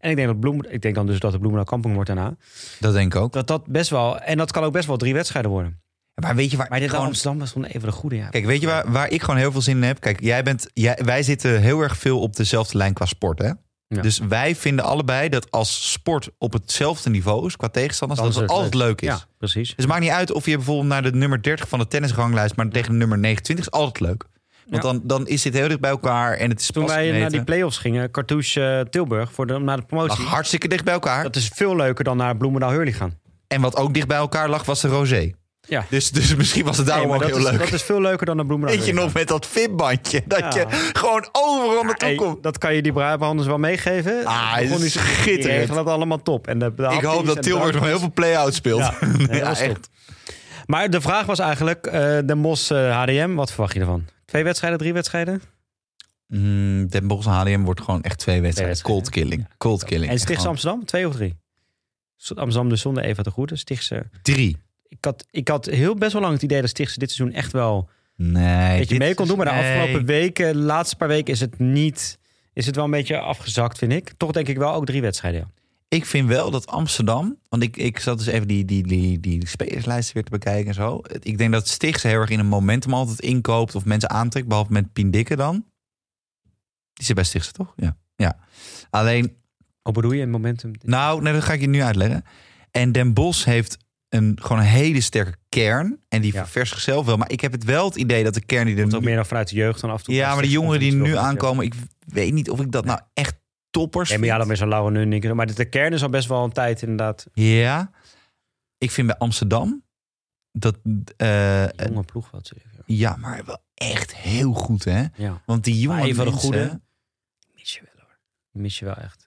En ik denk, dat Bloem, ik denk dan dus dat het Bloemendaal Kampong wordt daarna. Dat denk ik ook. Dat dat best wel, en dat kan ook best wel drie wedstrijden worden. Maar weet je waar Maar dit gewoon- Amsterdam was gewoon even de goede. Ja. Kijk, weet je waar, waar ik gewoon heel veel zin in heb? Kijk, jij bent, jij, wij zitten heel erg veel op dezelfde lijn qua sport, hè? Ja. Dus wij vinden allebei dat als sport op hetzelfde niveau is qua tegenstanders, dat is het altijd leuk is. Ja, precies. Dus het maakt niet uit of je bijvoorbeeld naar de nummer 30 van de tennisranglijst, maar tegen de nummer 29 is altijd leuk. Want Ja. dan, dan is dit heel dicht bij elkaar en het is Toen wij naar die play-offs gingen, Cartouche eh, Tilburg, voor de, naar de promotie. lag hartstikke dicht bij elkaar. Dat is veel leuker dan naar Bloemendaal Hurley gaan. En wat ook dicht bij elkaar lag, was de rosé. Ja. Dus, dus misschien was het daarom Nee, ook heel is, leuk. dat is veel leuker dan naar Bloemendaal Weet je Hurley nog met dat fitbandje? Dat Ja. je gewoon overal naartoe Hey, komt. dat kan je die Brabanders wel meegeven. Ah, is die- die schitterend. regelen dat allemaal top. En de, de Ik hoop dat Tilburg nog heel veel play-out speelt. Ja, nee, Ja, echt. Maar de vraag was eigenlijk, eh de Mos eh, HDM, wat verwacht je ervan? Twee wedstrijden, drie wedstrijden? Mm, Den Bosch HDM wordt gewoon echt twee wedstrijden. wedstrijden. Cold killing. Cold killing. En Stichtse Amsterdam, twee of drie? Amsterdam dus zonder Eva de Goede. Stichtse, Drie. Ik had, ik had heel best wel lang het idee dat Stichtse dit seizoen echt wel Nee. een beetje dit mee kon doen. Maar de nee. afgelopen weken, de laatste paar weken, is het niet... Is het wel een beetje afgezakt, vind ik. Toch denk ik wel ook drie wedstrijden. ja. Ik vind wel dat Amsterdam... Want ik, ik zat dus even die, die, die, die spelerslijsten weer te bekijken en zo. Ik denk dat Stichts heel erg in een momentum altijd inkoopt... of mensen aantrekt, behalve met Pien Dikke dan. Die zit bij Stichtse, toch? Ja. ja. Alleen, Hoe bedoel je in momentum? nou, nee, dat ga ik je nu uitleggen. En Den Bos heeft een, gewoon een hele sterke kern. En die Ja. zichzelf wel. Maar ik heb het wel het idee dat de kern die er Komt ook nu... meer dan vanuit de jeugd dan af en toe. Ja, maar de jongeren die nu aankomen... ik weet niet of ik dat nou echt toppers Ja, maar ja, dan is een Laura Nunnik. Maar de, kern is al best wel een tijd inderdaad. Ja, ik vind bij Amsterdam dat eh, Jonge ploeg wat zeg. ja, maar wel echt heel goed hè. Ja. Want die jonge Maar even de goede. Mis je wel hoor. Mis je wel echt.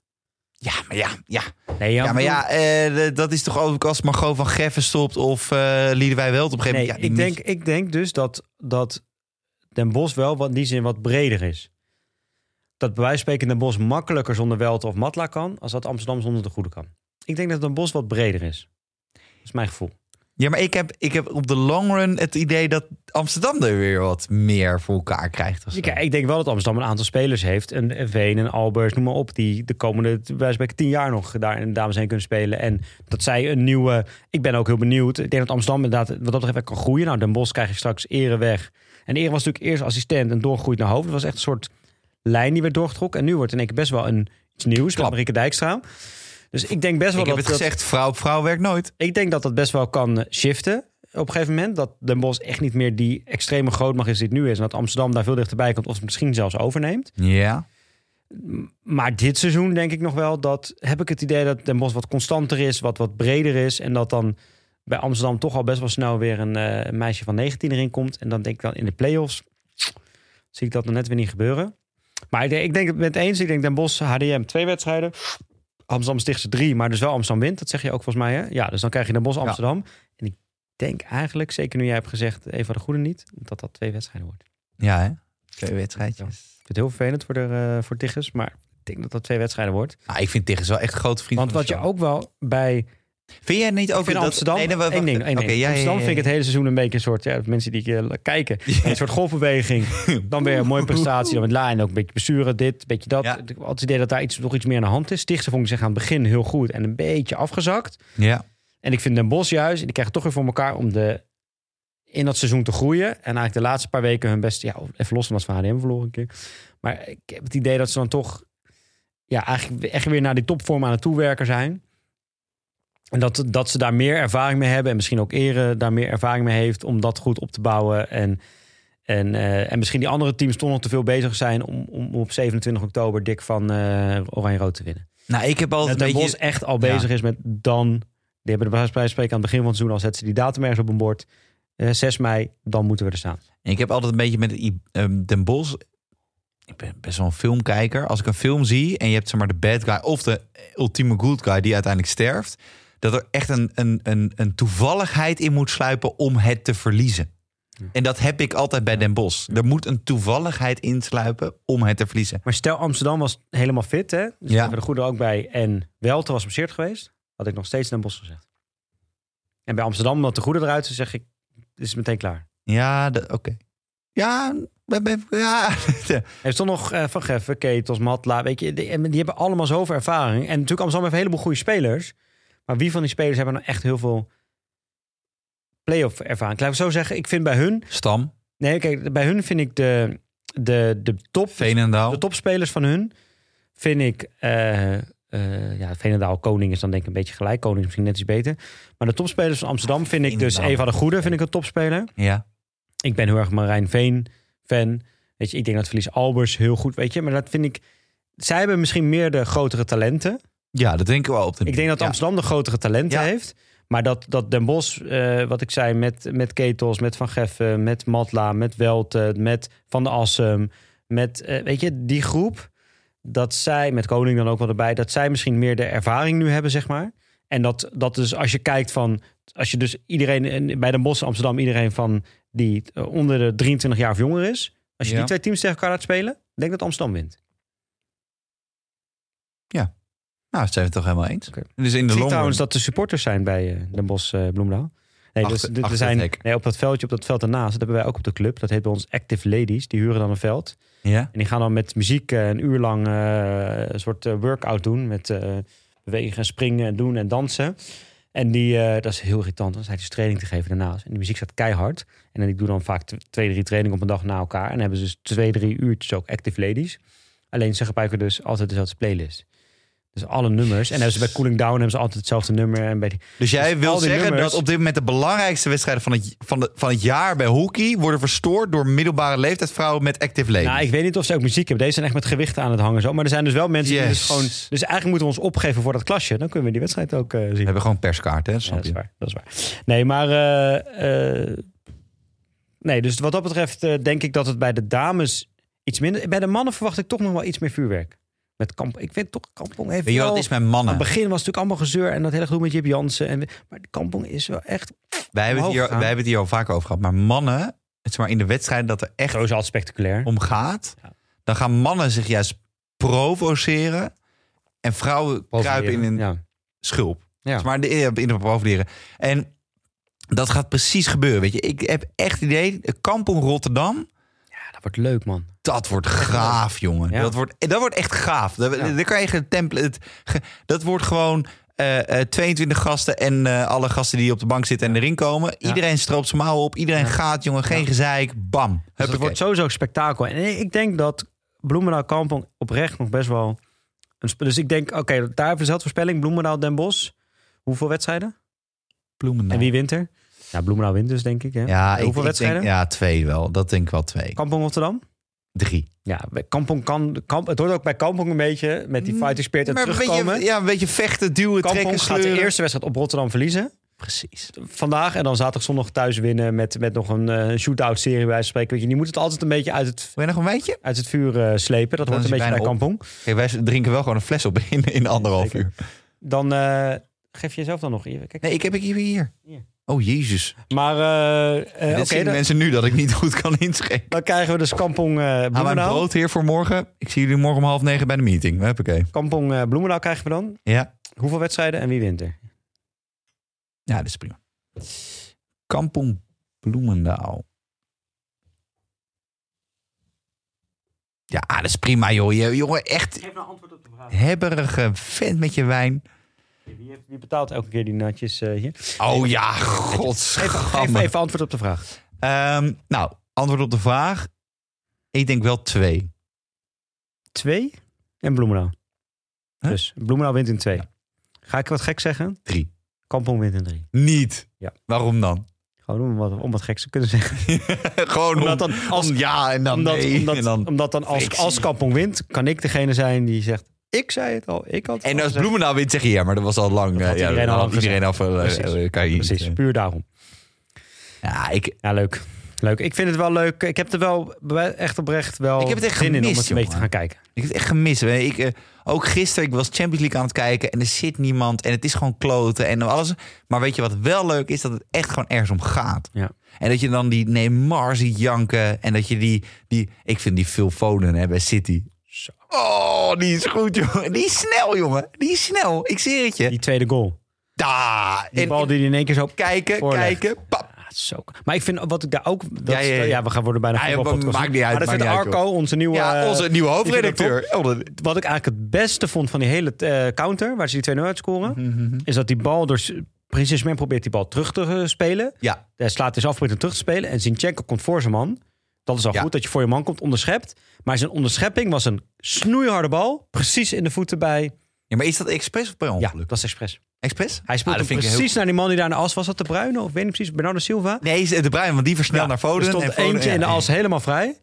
Ja, maar ja, ja, Nee, ja, maar ja, eh, dat is toch ook als Margot van Geffen stopt of eh Liedewij Welt op een gegeven Nee, moment. ja, die ik, denk, ik denk dus dat, dat Den Bos wel wat in die zin wat breder is. Dat bij wijze van spreken Den Bos makkelijker zonder Welt of Matla kan... als dat Amsterdam zonder de Goede kan. Ik denk dat Den Bos wat breder is. Dat is mijn gevoel. Ja, maar ik heb, ik heb op de long run het idee dat Amsterdam er weer wat meer voor elkaar krijgt. of zo. Ja, ik denk wel dat Amsterdam een aantal spelers heeft. Een een Veen, een Albers, noem maar op. Die de komende spreken, tien jaar nog daar in de dames heen kunnen spelen. En dat zij een nieuwe... Ik ben ook heel benieuwd. Ik denk dat Amsterdam inderdaad wat dat betreft kan groeien. Nou, Den Bosch krijg je straks Ere weg. En Ere was natuurlijk eerst assistent en doorgegroeid naar hoofd. Het was echt een soort lijn die werd doorgetrokken. En nu wordt in één keer best wel een, iets nieuws Klap. Marieke Dijkstra. Dus ik denk best wel Ik heb dat... het dat- gezegd, vrouw op vrouw werkt nooit. ik denk dat dat best wel kan eh, shiften op een gegeven moment. Dat Den Bosch echt niet meer die extreme grootmacht is die het nu is. En dat Amsterdam daar veel dichterbij komt of het misschien zelfs overneemt. Ja. Maar dit seizoen denk ik nog wel dat... heb ik het idee dat Den Bosch wat constanter is, wat wat breder is. En dat dan bij Amsterdam toch al best wel snel weer een, eh, meisje van 19 erin komt. En dan denk ik dan in de play-offs zie ik dat nog net weer niet gebeuren. Maar ik denk, ik denk het met eens. Ik denk Den Bosch, HDM, twee wedstrijden. Amsterdam Stichtse drie, maar dus wel Amsterdam wint. Dat zeg je ook volgens mij, hè? Ja, dus dan krijg je Den Bosch Amsterdam. En ik denk eigenlijk, zeker nu jij hebt gezegd... Eva de Goede niet, dat dat twee wedstrijden wordt. Ja, hè? Twee wedstrijdjes. Ik vind het heel vervelend voor, de, eh voor Tiggers, maar ik denk dat dat twee wedstrijden wordt. Nou, ik vind Tigges wel echt een grote vriend Want wat je ook wel bij Vind jij niet ook ik vind dat- Amsterdam, Nee, nee, één ding, één ja, Amsterdam ja, vind ik het hele seizoen een beetje een soort, ja, mensen die eh, kijken, een soort golfbeweging. Dan weer een mooie prestatie, dan met La en ook een beetje besturen, dit, een beetje dat. Ik had het idee dat daar iets, nog iets meer aan de hand is. Stichtse vond ik zich aan het begin heel goed en een beetje afgezakt. Ja. En ik vind Den Bos juist, die krijgen toch weer voor elkaar om de, in dat seizoen te groeien. En eigenlijk de laatste paar weken hun best, ja, even los van wat van HDM verloren een keer. Maar ik heb het idee dat ze dan toch, ja, eigenlijk echt weer naar die topvorm aan het toewerken zijn. En dat, dat ze daar meer ervaring mee hebben. En misschien ook Ere daar meer ervaring mee heeft om dat goed op te bouwen. En, en, eh, en misschien die andere teams toch nog te veel bezig zijn om, om op 27 oktober dik van eh Oranje-Rood te winnen. Nou, ik heb altijd Dat een beetje... Bos echt al bezig is met dan... Die hebben de prijs spreken aan het begin van het seizoen... al zetten ze die datum ergens op een bord. Eh 6 mei, dan moeten we er staan. Ik heb altijd een beetje met ehm, Den Bos. Ik ben best wel een filmkijker. Als ik een film zie en je hebt zeg maar de bad guy of de ultieme good guy die uiteindelijk sterft, dat er echt een, een, een, een toevalligheid in moet sluipen om het te verliezen. En dat heb ik altijd bij Den Bos. Er moet een toevalligheid insluipen om het te verliezen. Maar stel Amsterdam was helemaal fit, hè? Dus Ja. hebben we de goede ook bij. En Welte was geblesseerd geweest. Had ik nog steeds Den Bos gezegd. En bij Amsterdam, omdat de goede eruit is, zeg ik... is het meteen klaar. Ja, oké. Ja, we- we- ja. Er is toch nog eh, Van Geffen, Ketels, Matla, weet je. Die, en die hebben allemaal zoveel ervaring. En natuurlijk Amsterdam heeft een heleboel goede spelers. Maar wie van die spelers hebben nou echt heel veel play-off ervaring? Laat ik zo zeggen, ik vind bij hun... Stam, Nee, kijk, bij hun vind ik de, de, de top... Veenendaal. De topspelers van hun vind ik... eh ja, Veenendaal, Koning is dan denk ik een beetje gelijk. Koning is misschien net iets beter. Maar de topspelers van Amsterdam vind ik dus... Eva de Goede vind ik een topspeler. Ja. Ik ben heel erg Marijn Veen fan. Weet je, ik denk dat Verlies Albers heel goed, weet je. Maar dat vind ik... Zij hebben misschien meer de grotere talenten. Ja, dat denk ik wel op de Ik denk dat ja. Amsterdam de grotere talenten Ja. heeft. Maar dat, dat Den Bosch, eh, wat ik zei, met, met Ketels, met Van Geffen, met Matla, met Welte, met Van der Assem, met, eh, weet je, die groep, dat zij, met Koning dan ook wel erbij, dat zij misschien meer de ervaring nu hebben, zeg maar. En dat, dat dus als je kijkt van, als je dus iedereen, en bij Den Bosch Amsterdam, iedereen van die eh, onder de 23 jaar of jonger is, als je Ja. die twee teams tegen elkaar laat spelen, denk dat Amsterdam wint. Nou, dat zijn we het toch helemaal eens. Dus in Ik de zie long trouwens dat de supporters zijn bij eh Den Bosch eh Bloemendaal. Nee, dus, Achter- er- zijn, nee, op dat veldje, op dat veld ernaast, dat hebben wij ook op de club. Dat heet bij ons Active Ladies. Die huren dan een veld. Ja. En die gaan dan met muziek eh, een uur lang eh, een soort workout doen. Met eh, bewegen en springen en doen en dansen. En die, eh, dat is heel irritant. Dan zijn dus training te geven daarnaast. En die muziek staat keihard. En dan, ik doe dan vaak twee, drie trainingen op een dag na elkaar. En dan hebben ze dus twee, drie uurtjes ook Active Ladies. Alleen ze gebruiken dus altijd dezelfde playlist. Dus alle nummers. En hebben ze bij Cooling Down hebben ze altijd hetzelfde nummer. En bij die, Dus jij Dus wil zeggen nummers- dat op dit moment de belangrijkste wedstrijden van het, van, de, van het jaar bij hockey worden verstoord door middelbare leeftijdsvrouwen met active ladies. Nou, ik weet niet of ze ook muziek hebben. Deze zijn echt met gewichten aan het hangen. Zo. Maar er zijn dus wel mensen die dus gewoon... Dus eigenlijk moeten we ons opgeven voor dat klasje. Dan kunnen we die wedstrijd ook eh, zien. We hebben gewoon perskaarten, hè? Ja, dat is waar. Dat is waar. Nee, maar... eh, eh, nee, dus wat dat betreft denk ik dat het bij de dames iets minder... Bij de mannen verwacht ik toch nog wel iets meer vuurwerk. Met kamp. Ik vind toch, Kampong heeft Weet je wat wel... het is met Aan mannen? het begin was het natuurlijk allemaal gezeur en dat hele gedoe met Jip Jansen. En, maar de Kampong is wel echt... Wij hebben, het hier, gaan. wij hebben het hier al vaker over gehad. Maar mannen, het is maar in de wedstrijden dat er echt Zo is altijd spectaculair. om gaat, Ja. dan gaan mannen zich juist provoceren en vrouwen kruipen in een Ja. schulp. Ja. Zeg maar de, in de profileren. En Dat gaat precies gebeuren, weet je. Ik heb echt het idee, Kampong Rotterdam... Dat wordt leuk, man. Dat wordt gaaf, jongen. Ja. Dat, wordt, dat wordt echt gaaf. Dat, Ja. Dan krijg je een template. Dat wordt gewoon eh, eh, 22 gasten en eh, alle gasten die op de bank zitten en erin komen. Iedereen stroopt zijn mouwen op. Iedereen gaat, jongen. Geen gezeik. Bam. Dus het wordt sowieso een spektakel. En ik denk dat Bloemendaal Kampong oprecht nog best wel... Een dus ik denk, oké, daar even dezelfde voorspelling. Bloemendaal Den Bosch. Hoeveel wedstrijden? Bloemendaal. En wie wint er? Ja, Bloemendaal wint dus, denk ik. Hè? Ja, ik, Hoeveel ik wedstrijden? Denk, ja, twee wel. Dat denk ik wel twee. Kampong Rotterdam? Drie. Ja, bij Kampong kan... Kamp, het hoort ook bij Kampong een beetje met die fighting spirit en Maar een terugkomen. beetje, ja, een beetje vechten, duwen, Kampong trekken, gaat de sleuren. eerste wedstrijd op Rotterdam verliezen. Precies. Vandaag en dan zaterdag zondag thuis winnen met, met nog een eh, shootout serie bij spreken. Weet je, die moet het altijd een beetje uit het, Wil je nog een wijntje? uit het vuur eh, slepen. Dat Dan hoort een beetje bij op. Kampong. Kijk, wij drinken wel gewoon een fles op in, in anderhalf Zeker. uur. Dan eh, geef je jezelf dan nog. Hier, Kijk. Nee, ik heb ik hier. hier. Oh, jezus. Maar eh, eh, Dit zien dan, mensen nu dat ik niet goed kan inschenken. dan krijgen we dus Kampong eh Haal mijn Bloemendaal. brood hier voor morgen. Ik zie jullie morgen om half negen bij de meeting. Huppakee. Kampong eh, Bloemendaal krijgen we dan. Ja. Hoeveel wedstrijden en wie wint er? ja, dat is prima. Kampong Bloemendaal. Ja, dat is prima, joh. Je, jongen, echt Geef nou antwoord op de vraag. hebberige vent met je wijn. Wie, heeft, wie betaalt elke keer die natjes eh, hier? Oh ja, Even, godsgamme. even antwoord op de vraag. Ehm, nou, antwoord op de vraag. Ik denk wel twee. Twee en Bloemendaal. Huh? Dus Bloemendaal wint in twee. Ga ik wat gek zeggen? Drie. Kampong wint in drie. Niet. Ja. Waarom dan? Gewoon om wat, om wat geks te kunnen zeggen. Gewoon om, Omdat dan als- om ja en dan omdat, nee. omdat, en dan, omdat dan als, als Kampong wint, kan ik degene zijn die zegt... Ik zei het al, ik had en al als. Bloemendaal wint, zeg je ja, maar dat was al lang. Dat had eh, ja, iedereen al iedereen af. eh, Precies. eh, kan je Precies, puur daarom. Ja, ik, Ja, leuk. Leuk. Ik vind het wel leuk. Ik heb er wel echt oprecht wel Ik heb het echt zin in om gemist, het een beetje te gaan kijken. ik heb het echt gemist. Ik, ook gisteren, ik was Champions League aan het kijken en er zit niemand en het is gewoon kloten en alles. Maar weet je wat wel leuk is? Dat het echt gewoon ergens om gaat. Ja. En dat je dan die Neymar ziet janken en dat je die, die ik vind die Phil Foden hè, bij City. Oh, die is goed, jongen. Die is snel, jongen. Die is snel. Ik zie het je. Die tweede goal. Da. Die En, bal die hij in één keer zo... kijken, voorlegt. kijken. Pap. Ah, is zo... Maar ik vind wat ik daar ook... Dat, Ja, ja, ja, ja. we gaan worden bijna Ja, maakt niet uit, Maar dat vindt uit, Arco, onze nieuwe... Ja, eh, onze nieuwe hoofdredacteur. Oh, dat- Wat ik eigenlijk het beste vond van die hele eh, counter, waar ze die 2-0 uitscoren, Mhm. is dat die bal door Prinses Man probeert die bal terug te eh, spelen. Ja, Hij slaat dus af, probeert hem terug te spelen. En Zinchenko komt voor zijn man. Dat is al Ja. goed dat je voor je man komt, onderschept. Maar zijn onderschepping was een snoeiharde bal. Precies in de voeten bij... ja, maar is dat expres of per Ja, ongeluk? dat is expres. Expres? Hij speelt Ah, precies heel- naar die man die daar in de as was. Dat de Bruine of weet niet precies. Bernardo Silva. Nee, de Bruin, want die versnelt naar Foden. Er stond en Foden- eentje ja, in de ja. as helemaal vrij.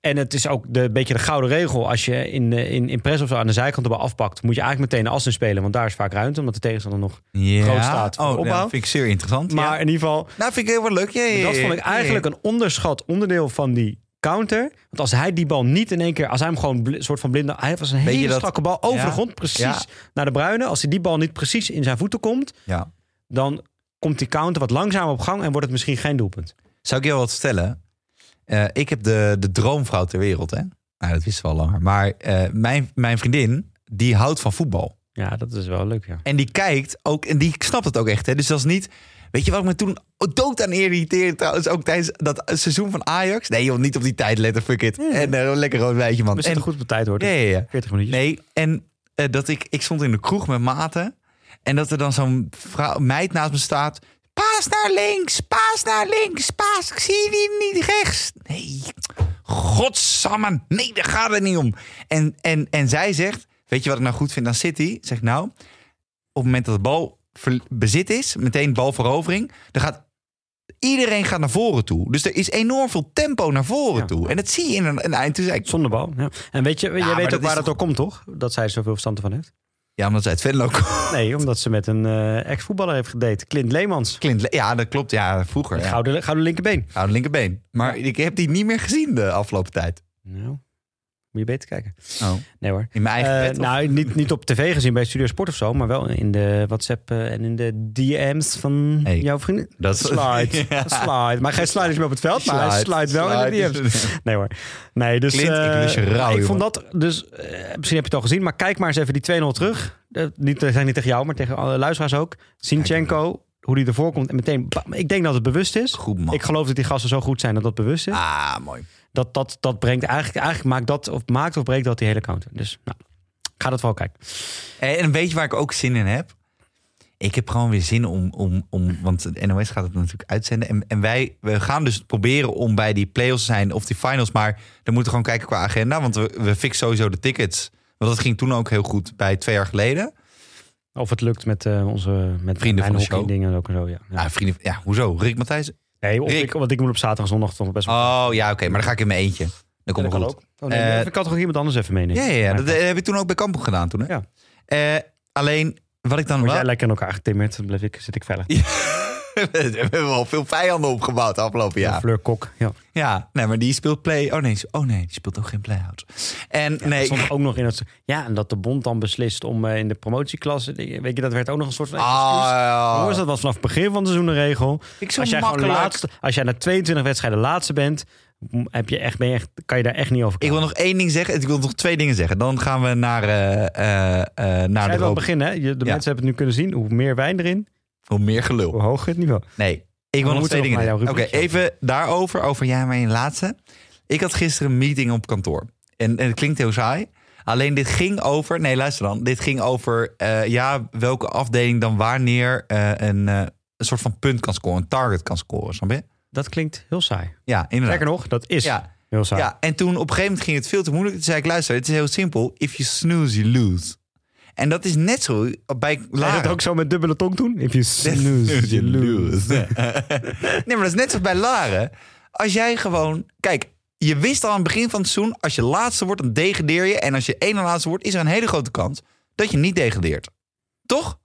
En het is ook de beetje de gouden regel. Als je in, eh, in, in press of zo aan de zijkant de bal afpakt... moet je eigenlijk meteen de as in spelen. Want daar is vaak ruimte. Omdat de tegenstander nog... ja. groot staat Oh, de opbouw. ja, vind ik zeer interessant. Maar ja. in ieder geval... Nou, vind ik heel wel leuk. Ja, Dat vond ik eigenlijk een onderschat onderdeel van die counter. Want als hij die bal niet in één keer... Als hij hem gewoon bl- soort van blinde... Hij was een Weet je hele dat- strakke bal over Ja. de grond. Precies naar de Bruine. Als hij die bal niet precies in zijn voeten komt... Ja. dan komt die counter wat langzamer op gang... en wordt het misschien geen doelpunt. Zou ik jou wat vertellen? Eh, ik heb de, de droomvrouw ter wereld, hè? Nou, dat wisten we al langer. Maar eh, mijn, mijn vriendin, die houdt van voetbal. Ja, dat is wel leuk, ja. En die kijkt ook, en die snapt het ook echt. Hè? Dus dat is niet. Weet je wat ik me toen dood aan irriteerde trouwens? Ook tijdens dat seizoen van Ajax. Nee joh, niet op die tijd letten, fuck it. En eh, lekker rood wijtje man. We zitten En, goed op de tijd, hoor. ja, ja, ja. 40 minuutjes. Nee, en dat ik, ik stond in de kroeg met maten. En dat er dan zo'n vrouw, meid naast me staat. Paas naar links, paas naar links, paas. Ik zie die niet rechts. Nee, godsamme. Nee, daar gaat het niet om. En, en, en zij zegt, weet je wat ik nou goed vind aan City? Zeg nou, op het moment dat de bal bezit is, meteen balverovering, dan gaat iedereen gaat naar voren toe. Dus er is enorm veel tempo naar voren Ja. toe. En dat zie je in een, eind. Zei ik, Zonder bal. Ja. En weet je, jij weet ook waar dat door komt, toch? Dat zij er zoveel verstand van heeft. Ja, omdat zij het Venlo Nee, omdat ze met een eh, ex-voetballer heeft gedate. Clint Leemans. Clint, Le- ja, dat klopt. Ja, vroeger. Ja. Gouden, gouden linkerbeen. Gouden linkerbeen. Maar ik heb die niet meer gezien de afgelopen tijd. Nou, moet je beter kijken. Oh. Nee hoor. In mijn eigen Eh, bed. of- nou, niet, niet op tv gezien bij Studio Sport of zo, maar wel in de WhatsApp eh, en in de DM's van Hey, jouw vrienden. dat slide. Ja. slide. Maar geen slide is meer op het veld, maar hij slide wel in de DM's. Nee hoor. Nee, dus, Clint, ik eh, rauw, ik vond dat dus, eh, misschien heb je het al gezien, maar kijk maar eens even die 2-0 terug. Eh, niet, ik niet tegen jou, maar tegen alle luisteraars ook. Zinchenko hoe die ervoor komt en meteen... bam, ik denk dat het bewust is. Goed man. Ik geloof dat die gasten zo goed zijn dat dat bewust is. Ah, mooi. Dat, dat, dat brengt eigenlijk, eigenlijk maakt dat of maakt of breekt dat die hele counter. Dus nou, ik ga dat wel kijken. En weet je waar ik ook zin in heb? Ik heb gewoon weer zin om, om, om want de NOS gaat het natuurlijk uitzenden. En, en wij we gaan dus proberen om bij die play-offs te zijn of die finals. Maar dan moeten we gewoon kijken qua agenda. Want we, we fixen sowieso de tickets. Want dat ging toen ook heel goed bij twee jaar geleden. Of het lukt met uh, onze met Vrienden van de show. dingen ook en zo. Ja. Ja. Ja, vrienden, ja hoezo? Rick Matthijs? Nee, of Rick. ik, want ik moet op zaterdag en zondag toch best wel. Oh ja, oké. maar dan ga ik in mijn eentje. Dan het kan goed. ook. Oh, nee, Eh, ik kan toch ook iemand anders even meenemen? Ja, ja, dat eh, heb ik toen ook bij Kampong gedaan toen. Hè? Ja. Eh, alleen, wat ik dan Word wel... jij lekker in elkaar getimmerd, dan blijf ik, zit ik veilig. we hebben wel veel vijanden opgebouwd de afgelopen jaar. Fleur Kok. Ja. Ja, nee, maar die speelt play. Oh nee, oh nee, die speelt ook geen play-outs. En Dat nee, stond ook nog in het. Ja, en dat de bond dan beslist om eh, in de promotieklasse. Weet je, dat werd ook nog een soort van. Ah, ja. Dat was vanaf het begin van het seizoen een regel. ik Als jij, gewoon laatste, als jij na 22 wedstrijden laatste bent, heb je echt, ben je echt, kan je daar echt niet over Ik wil nog één ding zeggen. Ik wil nog twee dingen zeggen. Dan gaan we naar, eh, eh, naar Zij de wel rook. beginnen, hè? De Ja. mensen hebben het nu kunnen zien. Hoe meer wijn erin, Hoe meer gelul. hoe hoger het niveau. Nee, ik wil nog twee dingen Oké, even daarover. Over jij mijn laatste. Ik had gisteren een meeting op kantoor. En, en het klinkt heel saai. Alleen dit ging over... Nee, luister dan. Dit ging over eh, ja, welke afdeling dan wanneer eh, een, eh, een soort van punt kan scoren. Een target kan scoren, snap je? Dat klinkt heel saai. Ja, inderdaad. Sterker nog, dat is Ja, heel saai. ja, en toen op een gegeven moment ging het veel te moeilijk. Toen zei ik, luister, het is heel simpel. If you snooze, you lose. En dat is net zo bij Lara. dat ook zo met dubbele tong doen? If you snooze, you lose. nee, maar dat is net zoals bij Laren. Als jij gewoon... Kijk, je wist al aan het begin van het seizoen... als je laatste wordt, dan degradeer je. En als je één na laatste wordt, is er een hele grote kans... dat je niet degradeert. Toch?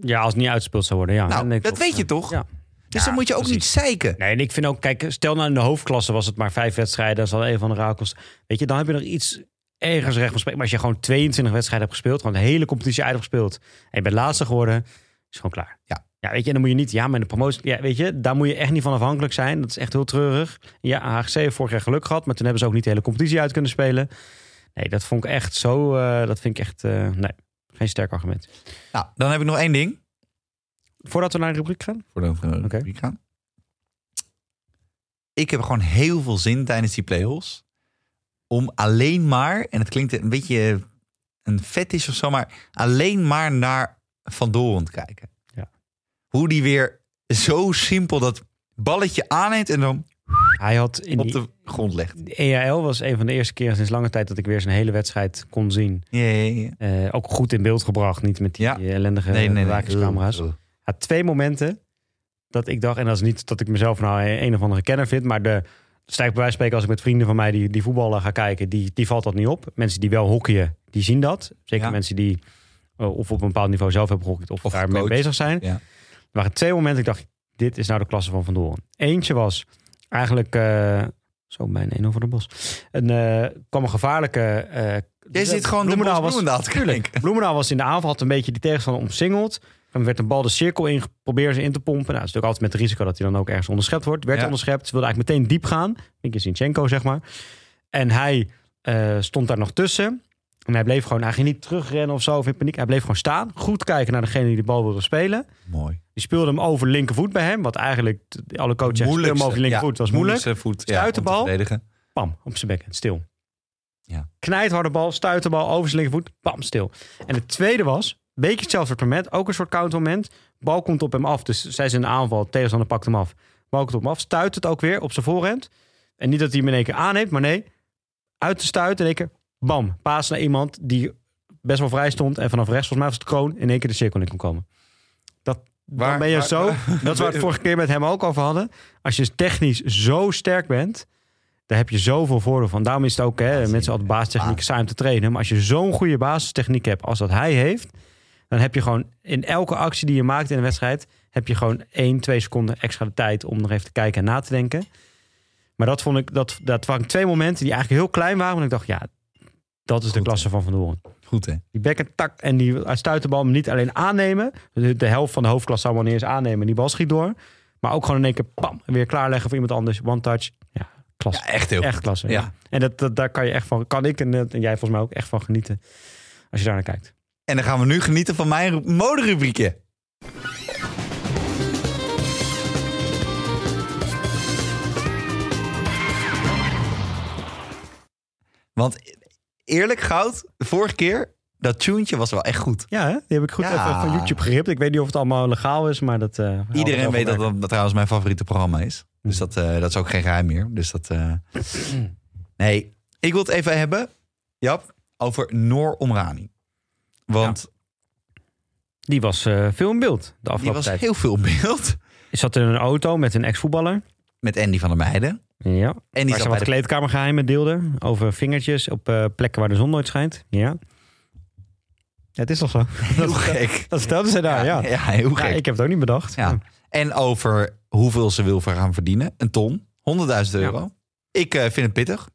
Ja, als het niet uitgespeeld zou worden, ja. Nou, dat weet je ja. toch? Ja. Dus Ja, dan moet je ook precies. niet zeiken. Nee, en ik vind ook, kijk, stel nou in de hoofdklasse was het maar vijf wedstrijden, dat is al een van de rakels. Weet je, dan heb je nog iets ergens recht van spreken. Maar als je gewoon 22 wedstrijden hebt gespeeld, gewoon de hele competitie uitgespeeld en je bent laatste geworden, is gewoon klaar. Ja. Ja, weet je, en dan moet je niet, ja, maar in de promotie, ja, weet je, daar moet je echt niet van afhankelijk zijn. Dat is echt heel treurig. Ja, HGC heeft vorig jaar geluk gehad, maar toen hebben ze ook niet de hele competitie uit kunnen spelen. Nee, dat vond ik echt zo, eh, dat vind ik echt, eh, nee, geen sterk argument. Nou, dan heb ik nog één ding. Voordat we naar de rubriek gaan. Voordat we naar de rubriek gaan. Ik heb gewoon heel veel zin tijdens die play-offs... om alleen maar, en het klinkt een beetje een fetish of zo... maar alleen maar naar Van Doren kijken. Ja. Hoe die weer zo simpel dat balletje aanneemt... en dan Hij had in op die, de grond legt. de EAL was een van de eerste keren sinds lange tijd dat ik weer zijn hele wedstrijd kon zien. Ja, ja, ja. Eh, ook goed in beeld gebracht, niet met die Ja. eh, ellendige Nee, nee, bewakingscamera's. Twee momenten dat ik dacht, en dat is niet dat ik mezelf nou een, een of andere kenner vind, maar de sterk bij wijze van spreken als ik met vrienden van mij die, die voetballen ga kijken, die, die valt dat niet op. Mensen die wel hockeyen, die zien dat. Zeker Ja. mensen die eh, of op een bepaald niveau zelf hebben gehockeyd of, Of daarmee bezig zijn. Ja. Er waren twee momenten ik dacht, dit is nou de klasse van Van Doren. Eentje was eigenlijk, eh, zo mijn een over de bos, een, eh, kwam een gevaarlijke... eh, Jij zit gewoon de Bos Bloemendaal kijken. Bloemendaal was in de aanval had een beetje die tegenstander omsingeld. Dan werd een bal de cirkel in, probeerde ze in te pompen. Nou, dat is natuurlijk altijd met het risico dat hij dan ook ergens onderschept wordt. Werd Ja. onderschept. Ze wilde eigenlijk meteen diep gaan. Zinchenko, zeg maar. En hij eh, stond daar nog tussen. En hij bleef gewoon, hij ging niet terugrennen of zo of in paniek. Hij bleef gewoon staan. Goed kijken naar degene die de bal wilde spelen. Mooi. Die speelde hem over linkervoet bij hem. Wat eigenlijk, alle coaches speel hem over linkervoet. Dat was moeilijk. Voet. Ja, de bal. Pam, op zijn bekken, stil. Ja. Knijtharde bal, stuit de bal over zijn linkervoet, pam, stil. En het tweede was, beetje hetzelfde soort moment, ook een soort countermoment. Bal komt op hem af, dus zij zijn in de aanval, tegenstander pakt hem af. Bal komt op hem af, stuit het ook weer op zijn voorhand. En niet dat hij hem in één keer aanneemt, maar nee, uit de stuit in één keer, bam, paas naar iemand die best wel vrij stond. En vanaf rechts, volgens mij was het de kroon, in één keer de cirkel in kon komen. Dat, Waar- dan ben je waar- zo, dat is waar we het vorige keer met hem ook over hadden. Als je technisch zo sterk bent, daar heb je zoveel voordeel van. Daarom is het ook, hè, mensen altijd basistechniek saai om te trainen. Maar als je zo'n goede basistechniek hebt als dat hij heeft, dan heb je gewoon in elke actie die je maakt in een wedstrijd, heb je gewoon 1, 2 seconden extra de tijd om nog even te kijken en na te denken. Maar dat vond ik, dat, dat waren twee momenten die eigenlijk heel klein waren. Want ik dacht, ja, dat is de klasse van Van Doorn. Goed hè? Die bekken tak en die stuit de bal niet alleen aannemen. De, de helft van de hoofdklasse zou wanneer eens aannemen. Die bal schiet door. Maar ook gewoon in één keer pam, weer klaarleggen voor iemand anders. One touch. Ja, klasse. Ja, echt heel echt klasse. Ja. Ja. En dat, dat, daar kan je echt van, kan ik en, en jij volgens mij ook echt van genieten. Als je daar naar kijkt. En dan gaan we nu genieten van mijn moderubriekje. Want eerlijk goud, de vorige keer, dat tunetje was wel echt goed. Ja, hè? die heb ik goed even van YouTube geript. Ik weet niet of het allemaal legaal is, maar dat... Eh, Iedereen weet dat, dat trouwens mijn favoriete programma is. Dus dat, eh, dat is ook geen geheim meer. Dus dat... Eh, nee, ik wil het even hebben, Jap, over Noor Omrani. Want Die was eh, veel in beeld de die was tijd. heel veel in beeld. Je zat in een auto met een ex-voetballer. Met Andy van der Meijden. Ja. En die waar zat ze wat de kleedkamergeheimen deelde. Over vingertjes op eh, plekken waar de zon nooit schijnt. Ja. Ja, het is toch zo? Heel gek. Dat vertelde ze daar, ja. ja, heel Ja, gek. ik heb het ook niet bedacht. Ja. En over hoeveel ze wil voor gaan verdienen. Een ton. 100.000 euro. Ik eh, vind het pittig.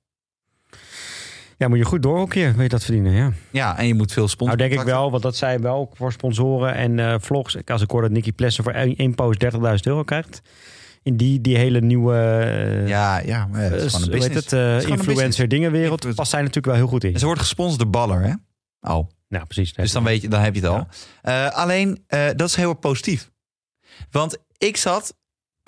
Ja, moet je goed doorhockeyen, weet je dat verdienen, ja. Ja, en je moet veel sponsors. Nou denk ik wel, want dat zei wel voor sponsoren en eh, vlogs. Ik- Als ik hoor dat Nicky Plessen voor één post 30.000 euro krijgt. In die, die hele nieuwe eh, Ja, ja, maar het is eh, gewoon een business. het, eh, een influencer dingenwereld. Past zij natuurlijk wel heel goed in. En ze wordt gesponsord door Baller, hè? Oh, Nou, precies. dus dan weet je, dan heb je het al. Eh, alleen, eh, dat is heel positief. Want ik zat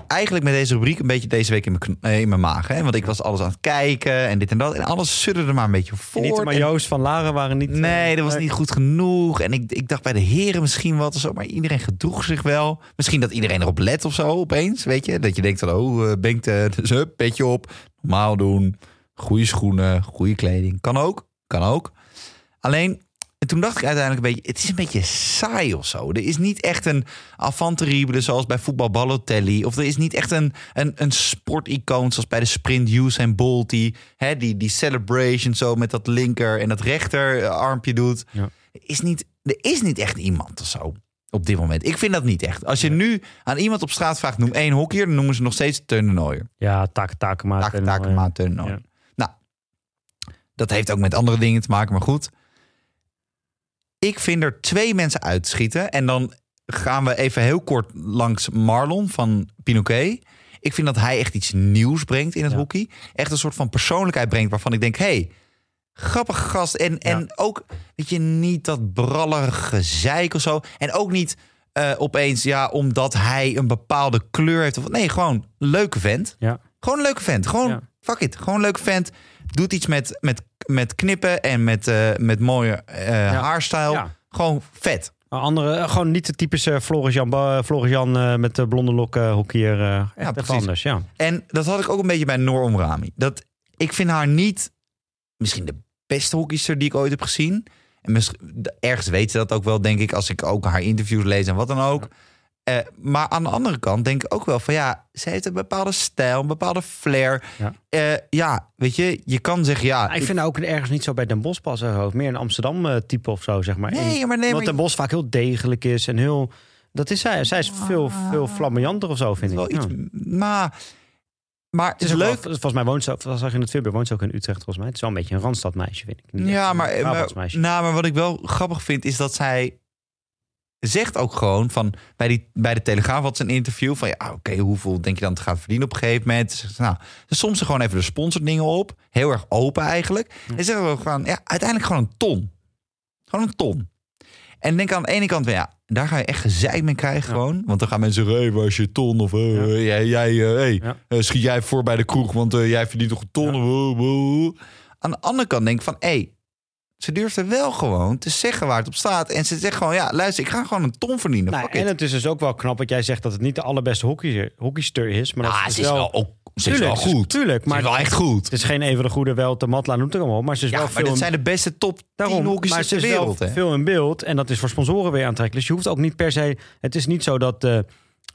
eigenlijk met deze rubriek een beetje deze week in mijn, eh, in mijn maag. Hè? Want ik was alles aan het kijken en dit en dat. En alles sudderde maar een beetje voor. Niet de majo's van Lara waren niet... eh, Nee, dat was niet goed genoeg. En ik, ik dacht bij de heren misschien wat of zo. Maar iedereen gedroeg zich wel. Misschien dat iedereen erop let of zo opeens. Weet je? Dat je denkt van, oh, eh, dus hup, petje op. Normaal doen. Goede schoenen, goede kleding. Kan ook. Kan ook. Alleen, en toen dacht ik uiteindelijk een beetje... Het is een beetje saai of zo. Er is niet echt een avant terrible zoals bij voetbal Balotelli. Of er is niet echt een, een, een sporticoon zoals bij de sprint Usain Bolt. Die, hè, die, die celebration zo met dat linker en dat rechter eh, armpje doet. Ja. Is niet, er is niet echt iemand of zo op dit moment. Ik vind dat niet echt. Als je nu aan iemand op straat vraagt, noem één hockeyer... dan noemen ze nog steeds Teun Nooier. Ja, en, Takema, Teun ja. Nou, dat heeft ook met andere dingen te maken, maar goed. Ik vind er twee mensen uitschieten. En dan gaan we even heel kort langs Marlon van Pinoquet. Ik vind dat hij echt iets nieuws brengt in het Ja. hockey. Echt een soort van persoonlijkheid brengt waarvan ik denk... hey, grappige gast. En, en ook, weet je, niet dat brallerige gezeik of zo. En ook niet eh, opeens, ja, omdat hij een bepaalde kleur heeft. Of, nee, gewoon leuke vent. Ja. Gewoon een leuke vent. Gewoon, Ja. fuck it. Gewoon een leuke vent. Doet iets met, met, met knippen en met, eh, met mooie eh haarstijl. Ja. Gewoon vet. Andere, eh, gewoon niet de typische Floris Jan, Floris Jan met de blonde lokken echt even precies. anders, ja. En dat had ik ook een beetje bij Noor Omrami. Dat, ik vind haar niet misschien de beste hockeyster die ik ooit heb gezien. En ergens weet ze dat ook wel, denk ik, als ik ook haar interviews lees en wat dan ook. Eh, maar aan de andere kant denk ik ook wel van ja, ze heeft een bepaalde stijl, een bepaalde flair. Ja. Eh, ja, weet je, je kan zeggen ja. Maar ik vind haar ook ergens niet zo bij Den Bosch passen. of Meer een Amsterdam eh, type of zo, zeg maar. Nee, En- maar nee, maar- Den Bosch vaak heel degelijk is en heel... Dat is zij. Zij is veel, veel flamboyanter of zo, vind wel ik. iets, Ja. maar, maar het is wel- leuk. volgens mij woont ze, dat zag je in het filmpje, woont ze ook in Utrecht volgens mij. Het is wel een beetje een Randstadmeisje, vind ik. Ja, maar, maar, nou, maar wat ik wel grappig vind is dat zij zegt ook gewoon van bij, die, bij de Telegraaf had ze een interview van ja, oké, hoeveel denk je dan te gaan verdienen op een gegeven moment? Nou, soms ze gewoon even de sponsordingen op, heel erg open eigenlijk. En zeggen we gewoon ja, uiteindelijk gewoon een ton, gewoon een ton. En denk aan de ene kant van ja, daar ga je echt gezeik mee krijgen Ja. gewoon, want dan gaan mensen zeggen, hey, waar is je ton of Ja. jij, jij eh, hey, schiet jij voor bij de kroeg, want jij verdient toch een ton. Aan de andere kant denk ik van, hé, hey, ze durft er wel gewoon te zeggen waar het op staat. En ze zegt gewoon, ja, luister, ik ga gewoon een ton verdienen. Nou, en het is dus ook wel knap wat jij zegt dat het niet de allerbeste hockey, hockeyster is. Maar dat Ah, het is wel, ook, ze is Tuurlijk, wel is- goed. Tuurlijk, Maar maar wel echt goed. het is geen even de goede wel te matla noemt er allemaal. Maar ze is Ja, wel maar veel in- zijn de beste top 10 Daarom, maar ze is wereld. wel Hè? veel in beeld. En dat is voor sponsoren weer aantrekkelijk. Dus je hoeft ook niet per se... Het is niet zo dat de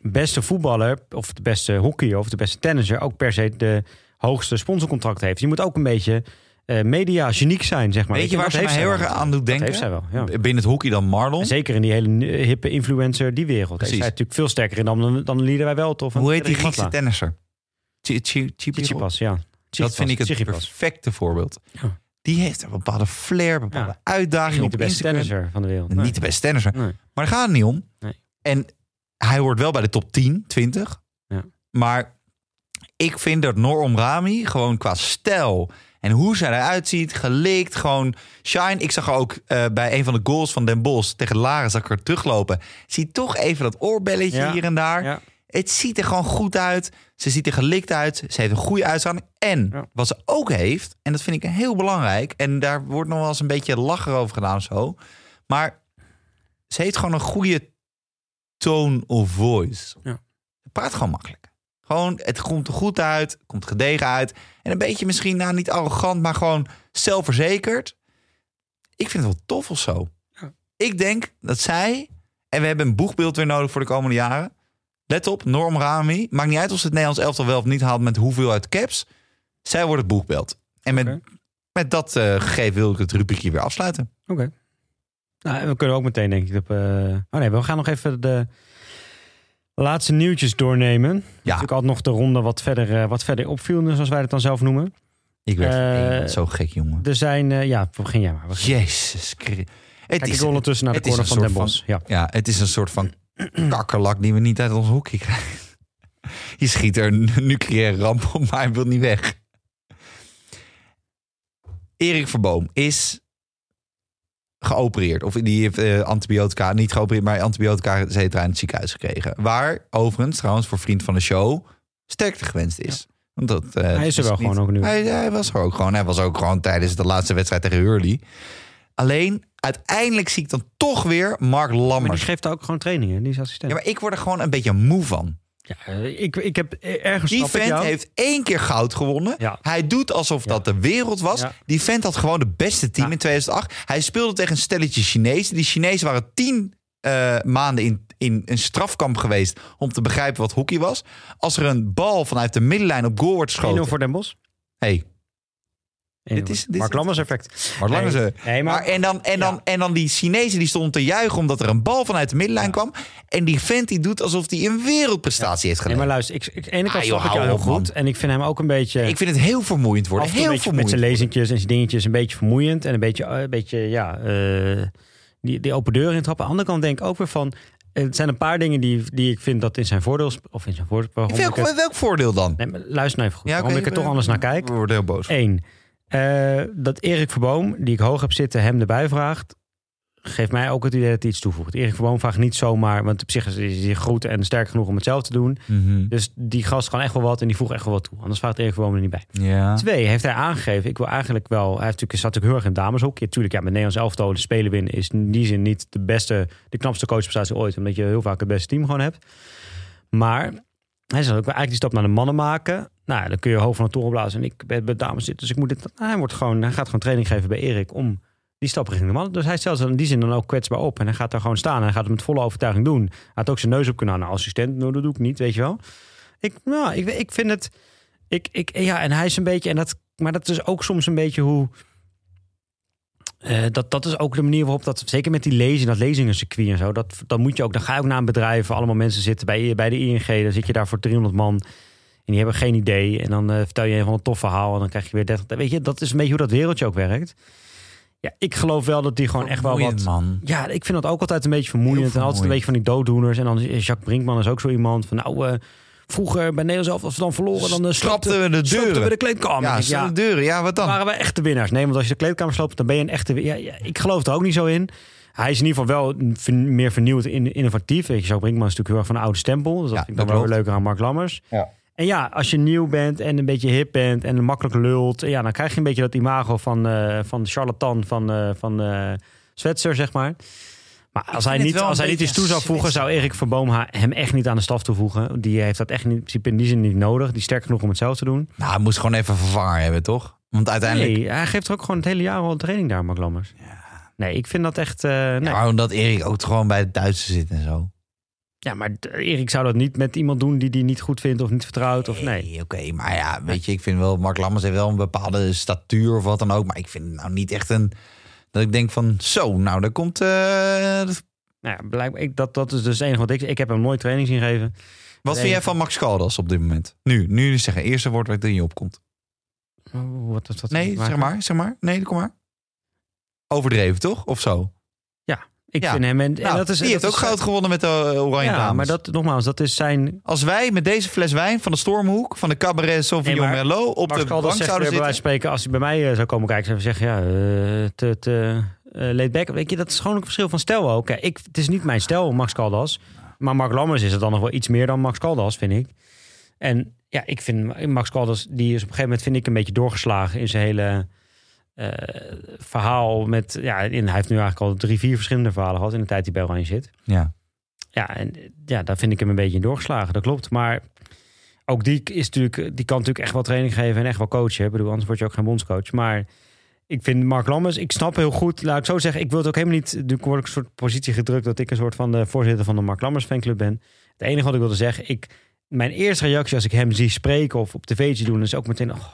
beste voetballer... of de beste hockeyer of de beste tennisser... ook per se de hoogste sponsorcontract heeft. Je moet ook een beetje eh media geniek zijn, zeg maar. Weet je waar ze mij heel erg aan doet denken? heeft zij wel, ja. Binnen het hockey dan Marlon. En zeker in die hele hippe influencer, die wereld. Is Precies. zij natuurlijk veel sterker in dan, dan Lieden wij wel tof. Hoe heet die Griekse tennisser? Tsitsipas. Ja. Dat vind ik het perfecte voorbeeld. Die heeft een bepaalde flair, bepaalde uitdaging Niet de beste tennisser van de wereld. Niet de beste tennisser. Maar daar gaat het niet om. Nee. En hij hoort wel bij de top 10, 20. Ja. Maar ik vind dat Noor Rami gewoon qua stijl en hoe zij eruit ziet, gelikt, gewoon shine. Ik zag haar ook eh, bij een van de goals van Den Bosch tegen Lara, zag ik haar teruglopen. Zie toch even dat oorbelletje Ja. hier en daar. Ja. Het ziet er gewoon goed uit. Ze ziet er gelikt uit. Ze heeft een goede uitstraling. En Ja. wat ze ook heeft, en dat vind ik heel belangrijk... en daar wordt nog wel eens een beetje lacher over gedaan of zo... maar ze heeft gewoon een goede tone of voice. Ja. Ze praat gewoon makkelijk. Gewoon, het komt er goed uit, komt gedegen uit. En een beetje misschien, nou niet arrogant, maar gewoon zelfverzekerd. Ik vind het wel tof of zo. Ja. Ik denk dat zij, en we hebben een boegbeeld weer nodig voor de komende jaren. Let op, Norm Rami. Maakt niet uit of ze het Nederlands elftal wel of niet haalt met hoeveel uit caps. Zij wordt het boegbeeld. En met, met dat eh, gegeven wil ik het rubriekje weer afsluiten. Oké. Nou, en we kunnen ook meteen denk ik op... eh, Oh nee, we gaan nog even de laatste nieuwtjes doornemen. Ja. Natuurlijk altijd nog de ronde wat verder, eh, wat verder opviel, zoals wij het dan zelf noemen. Ik werd Eh, hey, zo gek, jongen. Er zijn... eh, ja, begin jij maar. Begin. Jezus. Chri- Het Kijk is, ik ondertussen naar de corner van Den Bosch. Ja. ja, het is een soort van kakkerlak die we niet uit ons hoekje krijgen. Je schiet er een nucleaire ramp op, maar hij wil niet weg. Erik Verboom is geopereerd. Of die heeft eh, antibiotica, niet geopereerd, maar antibiotica et cetera, in het ziekenhuis gekregen. Waar overigens, trouwens, voor vriend van de show, sterkte gewenst is. Want dat, eh, Hij is er wel niet- gewoon ook nu. Hij, hij was er ook gewoon. Hij was ook gewoon tijdens de laatste wedstrijd tegen Hurley. Alleen, uiteindelijk zie ik dan toch weer Mark Maar die Lammers. geeft ook gewoon trainingen. Die is assistent. Ja, maar ik word er gewoon een beetje moe van. Ja, ik, ik heb ergens Die vent jou. heeft één keer goud gewonnen. Ja. Hij doet alsof Ja. dat de wereld was. Ja. Die vent had gewoon de beste team in 2008. Hij speelde tegen een stelletje Chinezen. Die Chinezen waren tien eh, maanden in, in een strafkamp geweest... om te begrijpen wat hockey was. Als er een bal vanuit de middenlijn op goal wordt 1-0 geschoten... voor Den Bosch. Hey, 1-0. Dit is- dit Mark Lammers effect. Wat lang Nee, ze. nee, maar- maar, en, dan, en, dan, Ja. en dan die Chinezen die stonden te juichen omdat er een bal vanuit de middenlijn Ja. kwam. En die vent die doet alsof hij een wereldprestatie heeft Nee, gedaan. maar luister, ik, ik, ene kant Ah, joh, ik jou heel goed. man. En ik vind hem ook een beetje... ik vind het heel vermoeiend worden. Heel een beetje met vermoeiend. zijn lezingjes en zijn dingetjes een beetje vermoeiend. En een beetje, eh, een beetje ja, eh, die, die open deur intrappen. Aan de andere kant denk ik ook weer van... eh, Het zijn een paar dingen die, die ik vind dat in zijn voordeel... Of in zijn voordeel... Welk, ik welk voordeel dan? nee, maar luister nou even goed. Ja, waarom oké, ik er toch anders naar kijk. We worden heel boos. Eén, eh, dat Erik Verboom, die ik hoog heb zitten, hem erbij vraagt... geeft mij ook het idee dat hij iets toevoegt. Erik Verboom vraagt niet zomaar... want op zich is hij goed en sterk genoeg om het zelf te doen. Mhm. Dus die gast kan echt wel wat en die voegt echt wel wat toe. Anders vraagt Erik Verboom er niet bij. Ja. Twee, heeft hij aangegeven, ik wil eigenlijk wel... Hij heeft natuurlijk, zat natuurlijk heel erg in dameshokje. Tuurlijk, ja, met Nederlands elftal de spelen winnen... is in die zin niet de beste, de knapste coachprestatie ooit. Omdat je heel vaak het beste team gewoon hebt. Maar hij ik wil eigenlijk die stap naar de mannen maken. Nou, dan kun je hoofd van de toren blazen. En ik ben bij dames zitten, dus ik moet dit... Nou, hij, wordt gewoon, hij gaat gewoon training geven bij Erik om die stap richting de mannen. Dus hij stelt zich in die zin dan ook kwetsbaar op. En hij gaat daar gewoon staan en hij gaat het met volle overtuiging doen. Hij had ook zijn neus op kunnen houden. Nou, assistent, nou, dat doe ik niet, weet je wel. Ik, nou, ik, ik vind het... Ik, ik, ja, en hij is een beetje... En dat, maar dat is ook soms een beetje hoe... eh, dat, dat is ook de manier waarop dat, zeker met die lezing, dat lezingencircuit en zo, dat, dan moet je ook, dan ga je ook naar een bedrijf, allemaal mensen zitten bij, bij de ING, dan zit je daar voor 300 man en die hebben geen idee. En dan eh, vertel je een van een tof verhaal en dan krijg je weer 30. Weet je, dat is een beetje hoe dat wereldje ook werkt. Ja, ik geloof wel dat die gewoon echt wel wat. Man. Ja, ik vind dat ook altijd een beetje vermoeiend. En altijd een beetje van die dooddoeners. En dan is Jacques Brinkman is ook zo iemand van nou. eh, vroeger bij Nederland zelf, als we dan verloren, dan uh, Strapten we de deuren. we de kleedkamer. Ja, ja. de deuren. Ja, wat dan? waren we echte winnaars. Nee, want als je de kleedkamer sloopt, dan ben je een echte. Ja, ja, ik geloof er ook niet zo in. Hij is in ieder geval wel meer vernieuwd en innovatief. Weet je, Jacques Brinkman is natuurlijk heel erg van een oude stempel. Dus dat Ja, vind ik dan wel weer leuker aan Mark Lammers. Ja. En ja, als je nieuw bent en een beetje hip bent en makkelijk lult, ja, dan krijg je een beetje dat imago van, eh, van de charlatan van, eh van eh Zwetser, zeg maar. Maar als hij niet, als hij niet iets toe zou voegen, zou Erik Verboom ha- hem echt niet aan de staf toevoegen. Die heeft dat echt niet, in principe in die zin niet nodig. Die is sterk genoeg om het zelf te doen. Nou, hij moest gewoon even vervanger hebben, toch? Want uiteindelijk... Nee, hij geeft er ook gewoon het hele jaar al training daar, Mark Lammers. Nee, ik vind dat echt... eh, nee. Ja, maar omdat Erik ook gewoon bij de Duitsers zit en zo. Ja, maar Erik zou dat niet met iemand doen die die niet goed vindt of niet vertrouwt. Of nee. Oké, maar ja, weet je, ik vind wel, Mark Lammers heeft wel een bepaalde statuur of wat dan ook. Maar ik vind nou niet echt een, dat ik denk van, zo, nou, daar komt, eh, dat- Nou ja, blijkbaar, ik, dat, dat is dus het enige wat ik... Ik heb hem nooit training zien geven. wat vind jij van Max Caldas op dit moment? Nu, nu zeggen, eerste woord wat er in je opkomt. Oh, wat, wat, wat, Nee, zeg maar, zeg maar. Nee, kom maar. Overdreven, toch? Of zo? Ik Ja. vind hem... En, en Nou, dat is, die heeft ook goud gewonnen met de eh, Oranje Ja, Dames. maar dat, nogmaals, dat is zijn... Als wij met deze fles wijn van de Stormhoek, van de Cabaret Sauvignon Nee, Merlot, op Max de bank zouden zitten... spreken... als hij bij mij eh, zou komen kijken, zou hij zeggen... Ja, eh, te, te laid back. Weet je, dat is gewoon een verschil van stijl ook. Kijk, ik, het is niet mijn stijl, Max Caldas. Maar Mark Lammers is het dan nog wel iets meer dan Max Caldas, vind ik. En ja, ik vind Max Caldas, die is op een gegeven moment, vind ik, een beetje doorgeslagen in zijn hele eh, verhaal. Met, ja, in, hij heeft nu eigenlijk al drie, vier verschillende verhalen gehad in de tijd die bij Oranje zit. Ja. Ja, en ja, daar vind ik hem een beetje in doorgeslagen. Dat klopt. Maar ook die, is natuurlijk, die kan natuurlijk echt wel training geven en echt wel coachen. Ik bedoel, anders word je ook geen bondscoach. Maar ik vind Mark Lammers, ik snap heel goed, laat ik zo zeggen, ik wil het ook helemaal niet, nu word ik een soort positie gedrukt dat ik een soort van de voorzitter van de Mark Lammers fanclub ben. Het enige wat ik wilde zeggen, ik, mijn eerste reactie als ik hem zie spreken of op tv zie doen, is ook meteen, oh,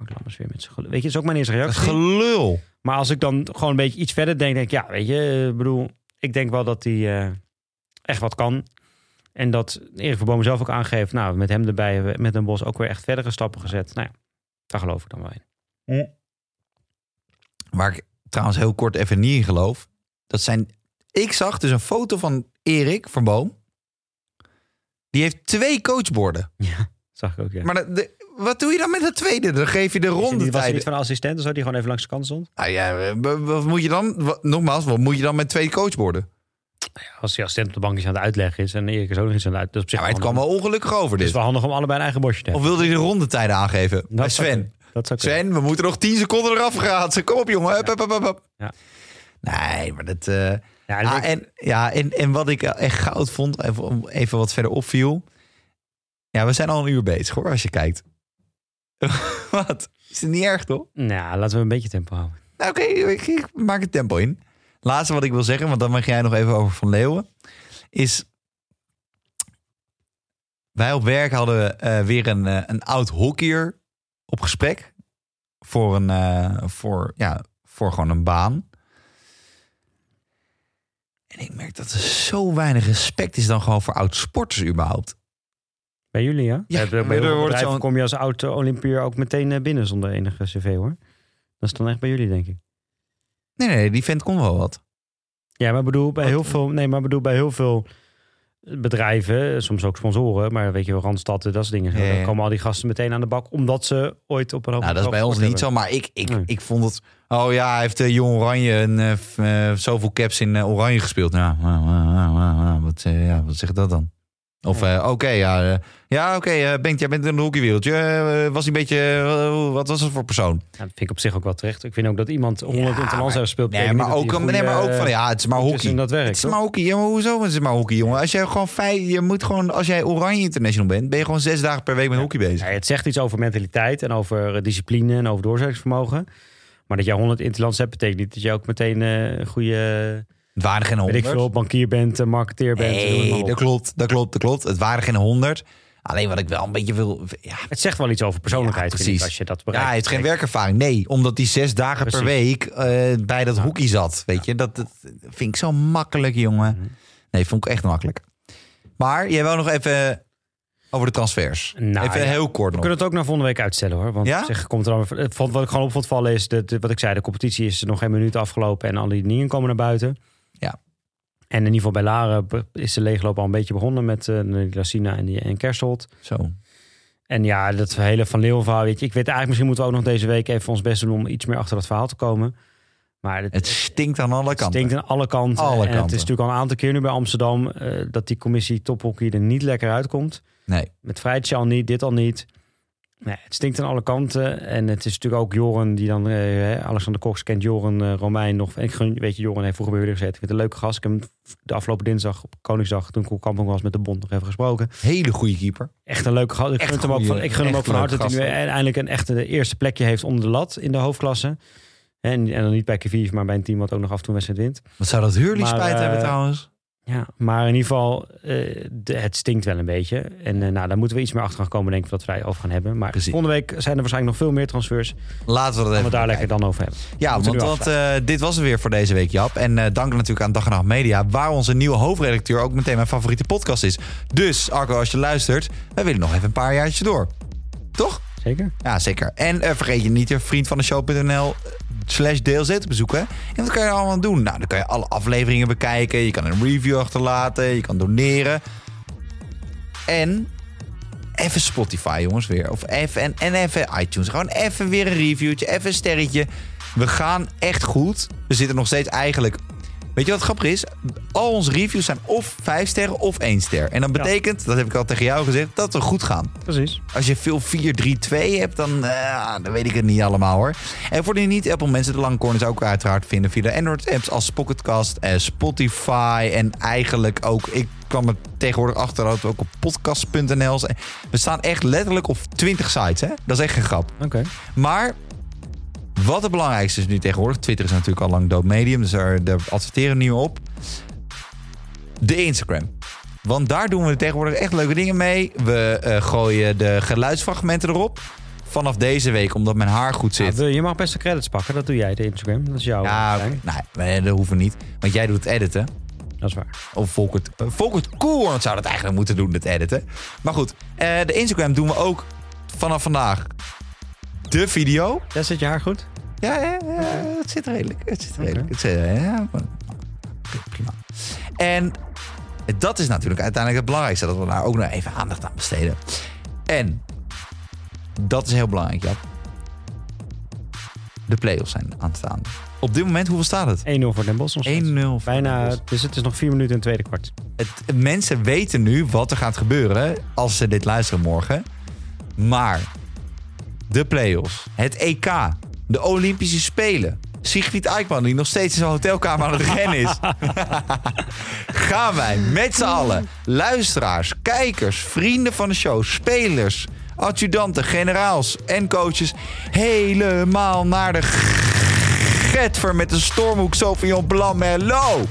Mark Lammers weer met zijn gelul. Weet je, dat is ook mijn eerste reactie. Gelul. Maar als ik dan gewoon een beetje iets verder denk, denk ik, ja, weet je, ik bedoel, ik denk wel dat hij eh, echt wat kan. En dat Erik van Bomen zelf ook aangeeft, nou, met hem erbij, met een bos ook weer echt verdere stappen gezet. Nou ja, daar geloof ik dan wel in. Waar ik trouwens heel kort even niet in geloof. Dat zijn. Ik zag dus een foto van Erik van Boom. Die heeft twee coachborden. Ja, zag ik ook, ja. Maar de, de- wat doe je dan met de tweede? Dan geef je de Is ronde niet- was hij tijd. niet van een assistent of zo, die gewoon even langs de kant stond? Nou ja, wat moet je dan? Wat, nogmaals, wat moet je dan met twee coachborden? Als die assistent op de bank iets aan het uitleggen is en Erik is ook nog iets aan het uit. Dat is op zich Ja, maar het kwam wel ongelukkig over Het is dit. wel handig om allebei een eigen bosje te Of hebben. wilde hij de rondetijden aangeven? Bij zou Sven. Dat zou. Sven, we moeten nog 10 seconden eraf gaan. Kom op, jongen. Ja. Nee, maar dat. eh, Ja, en ah, en, ja, en, en wat ik echt goud vond, even, even wat verder opviel. Ja, we zijn al een uur bezig hoor, als je kijkt. wat? Is het niet erg toch? Nou, laten we een beetje tempo houden. Nou, oké, ik, ik maak het tempo in. Laatste wat ik wil zeggen, want dan mag jij nog even over Van Leeuwen. Is. Wij op werk hadden eh, weer een, eh, een oud hockeyer op gesprek. Voor, een, eh, voor, ja, voor gewoon een baan. En ik merk dat er zo weinig respect is dan gewoon voor oud sporters überhaupt. Bij jullie, ja? Ja, bij, bij heel veel wordt bedrijven zo'n- kom je als oud eh, Olympier ook meteen eh, binnen zonder enige cv, hoor. Dat is dan echt bij jullie, denk ik. Nee, nee, die vent kon wel wat. Ja, maar bedoel, bij Wat? heel veel, nee, maar bedoel, bij heel veel bedrijven, soms ook sponsoren, maar weet je wel, Randstad, dat soort dingen. zo, Ja, ja. Dan komen al die gasten meteen aan de bak, omdat ze ooit op een hoog Nou, dat is bij ons niet zo. Maar ik, ik, Nee. ik vond het... Oh ja, hij heeft uh, Jong Oranje eh, eh, zoveel caps in eh, Oranje gespeeld. Ja, ah, ah, ah, ah, wat, eh, ja, wat zegt dat dan? Of eh, oké, ja, eh, ja oké, eh, Bengt, jij bent in een hockeywereldje. Eh, was een beetje... wat was het voor persoon? Ja, dat vind ik op zich ook wel terecht. Ik vind ook dat iemand 100 Ja, heeft gespeeld. Nee, maar ook, hij nee, maar ook goede, van... Ja, het is maar hockey. dat werk, het is toch? maar hockey. Ja, maar hoezo is het maar hockey, jongen? Als jij gewoon fijn... Je moet gewoon... Als jij Oranje International bent... ben je gewoon zes dagen per week met hockey bezig. Het zegt iets over mentaliteit en over discipline en over doorzettingsvermogen. Maar dat jij 100 interlands hebt, betekent niet dat je ook meteen een goede, Het waren geen weet ik honderd. veel, bankier bent, eh, marketeer bent. het Nee, dat klopt, dat klopt, dat klopt. Het waren geen honderd. Alleen wat ik wel een beetje wil... Ja, Het zegt wel iets over persoonlijkheid, Ja, ik, precies. als je dat Ja, bereikt. hij heeft geen werkervaring. Nee, omdat hij zes dagen per week eh, bij dat hockey zat. Weet je, dat, dat vind ik zo makkelijk, jongen. Mhm. Nee, vond ik echt makkelijk. Maar jij wil nog even over de transfers. Nou, even ja. heel kort We nog. kunnen het ook naar volgende week uitstellen hoor. Want Ja? zich komt er dan, het vond, wat ik gewoon op vond vallen is, dat, wat ik zei, de competitie is nog geen minuut afgelopen en al die dingen komen naar buiten. Ja. En in ieder geval bij Laren is de leegloop al een beetje begonnen met uh, Lassina en, die, en. Zo. En ja, dat hele Van Leeuwen verhaal, weet je. Ik weet eigenlijk, misschien moeten we ook nog deze week even ons best doen om iets meer achter dat verhaal te komen. Maar het, Het stinkt aan alle het kanten. stinkt aan alle kanten. Alle en het is natuurlijk al een aantal keer nu bij Amsterdam eh, dat die commissie tophockey er niet lekker uitkomt. Nee. Met Vrijtje al niet, dit al niet. Nee, het stinkt aan alle kanten. En het is natuurlijk ook Joren die dan... eh, Alexander Cox kent Joren eh, Romein nog. En ik weet je, Joren heeft vroeger bij jullie gezeten. Ik vind het een leuke gast. Ik heb hem de afgelopen dinsdag op Koningsdag... toen ik op kampong was met de bond nog even gesproken. Hele goede keeper. Echt een leuke gast. Ik gun hem ook van, ik gun hem ook van harte dat hij nu eindelijk een echte eerste plekje heeft onder de lat in de hoofdklasse. En, en dan niet bij Kiviv, maar bij een team wat ook nog af en toe wedstrijd wint. Wat zou dat Maar, spijt eh, hebben trouwens? Ja, maar in ieder geval, eh, de, het stinkt wel een beetje. En eh, nou, daar moeten we iets meer achter gaan komen, denk ik, dat wij over gaan hebben. Maar Precies. volgende week zijn er waarschijnlijk nog veel meer transfers. Laten we dat we even het daar lekker dan over hebben. Ja, want, want eh, dit was het weer voor deze week, Jap. En eh, dank natuurlijk aan Dag en Nacht Media, waar onze nieuwe hoofdredacteur ook meteen mijn favoriete podcast is. Dus, Arco, als je luistert, wij willen nog even een paar jaartjes door. Toch? Zeker? Ja, zeker. En eh, vergeet je niet je vriend van de show.nl slash DLZ te bezoeken. En wat kan je allemaal doen? Nou, dan kan je alle afleveringen bekijken. Je kan een review achterlaten. Je kan doneren. En even Spotify, jongens, weer. Of even, en, en even iTunes. Gewoon even weer een reviewtje, even een sterretje. We gaan echt goed. We zitten nog steeds eigenlijk Weet je wat grappig is? Al onze reviews zijn of 5 sterren of 1 ster. En dat Ja. betekent, dat heb ik al tegen jou gezegd, dat we goed gaan. Precies. Als je veel 4, 3, 2 hebt, dan, eh, dan weet ik het niet allemaal hoor. En voor de niet-Apple mensen, de lange corners ook uiteraard vinden via de Android-apps als Pocketcast, eh, Spotify en eigenlijk ook... Ik kwam er tegenwoordig achter dat we ook op podcast.nl. We staan echt letterlijk op 20 sites, hè? Dat is echt geen grap. Oké. Maar wat het belangrijkste is nu tegenwoordig... Twitter is natuurlijk al lang dood medium, dus daar, daar adverteren we meer op. De Instagram. Want daar doen we tegenwoordig echt leuke dingen mee. We eh, gooien de geluidsfragmenten erop. Vanaf deze week, omdat mijn haar goed zit. je mag best de credits pakken. Dat doe jij, de Instagram. Dat is jouw Ja, oké. nee, nee, dat hoeven we niet. Want jij doet het editen. Dat is waar. Of Volkert, uh, Volkert Koelhoorn zou dat eigenlijk moeten doen, het editen. Maar goed, eh, de Instagram doen we ook vanaf vandaag de video. Ja, zit je haar goed? Ja, ja, ja, het zit redelijk. Het zit redelijk. Het zit, ja, maar- prima. En dat is natuurlijk uiteindelijk het belangrijkste. Dat we daar ook nog even aandacht aan besteden. En dat is heel belangrijk, Jap. De play-offs zijn aan het staan. Op dit moment, hoeveel staat het? 1-0 voor Den Bosch. nog steeds. 1-0. voor Bijna, dus het is nog vier minuten in het tweede kwart. Het, mensen weten nu wat er gaat gebeuren als ze dit luisteren morgen. Maar de play-offs, het EK, de Olympische Spelen. Siegfried Eikman, die nog steeds in zijn hotelkamer aan het rennen is. Gaan wij met z'n allen, luisteraars, kijkers, vrienden van de show, spelers, adjudanten, generaals en coaches... helemaal naar de Getver met de stormhoek Sofian Blanc Merlot.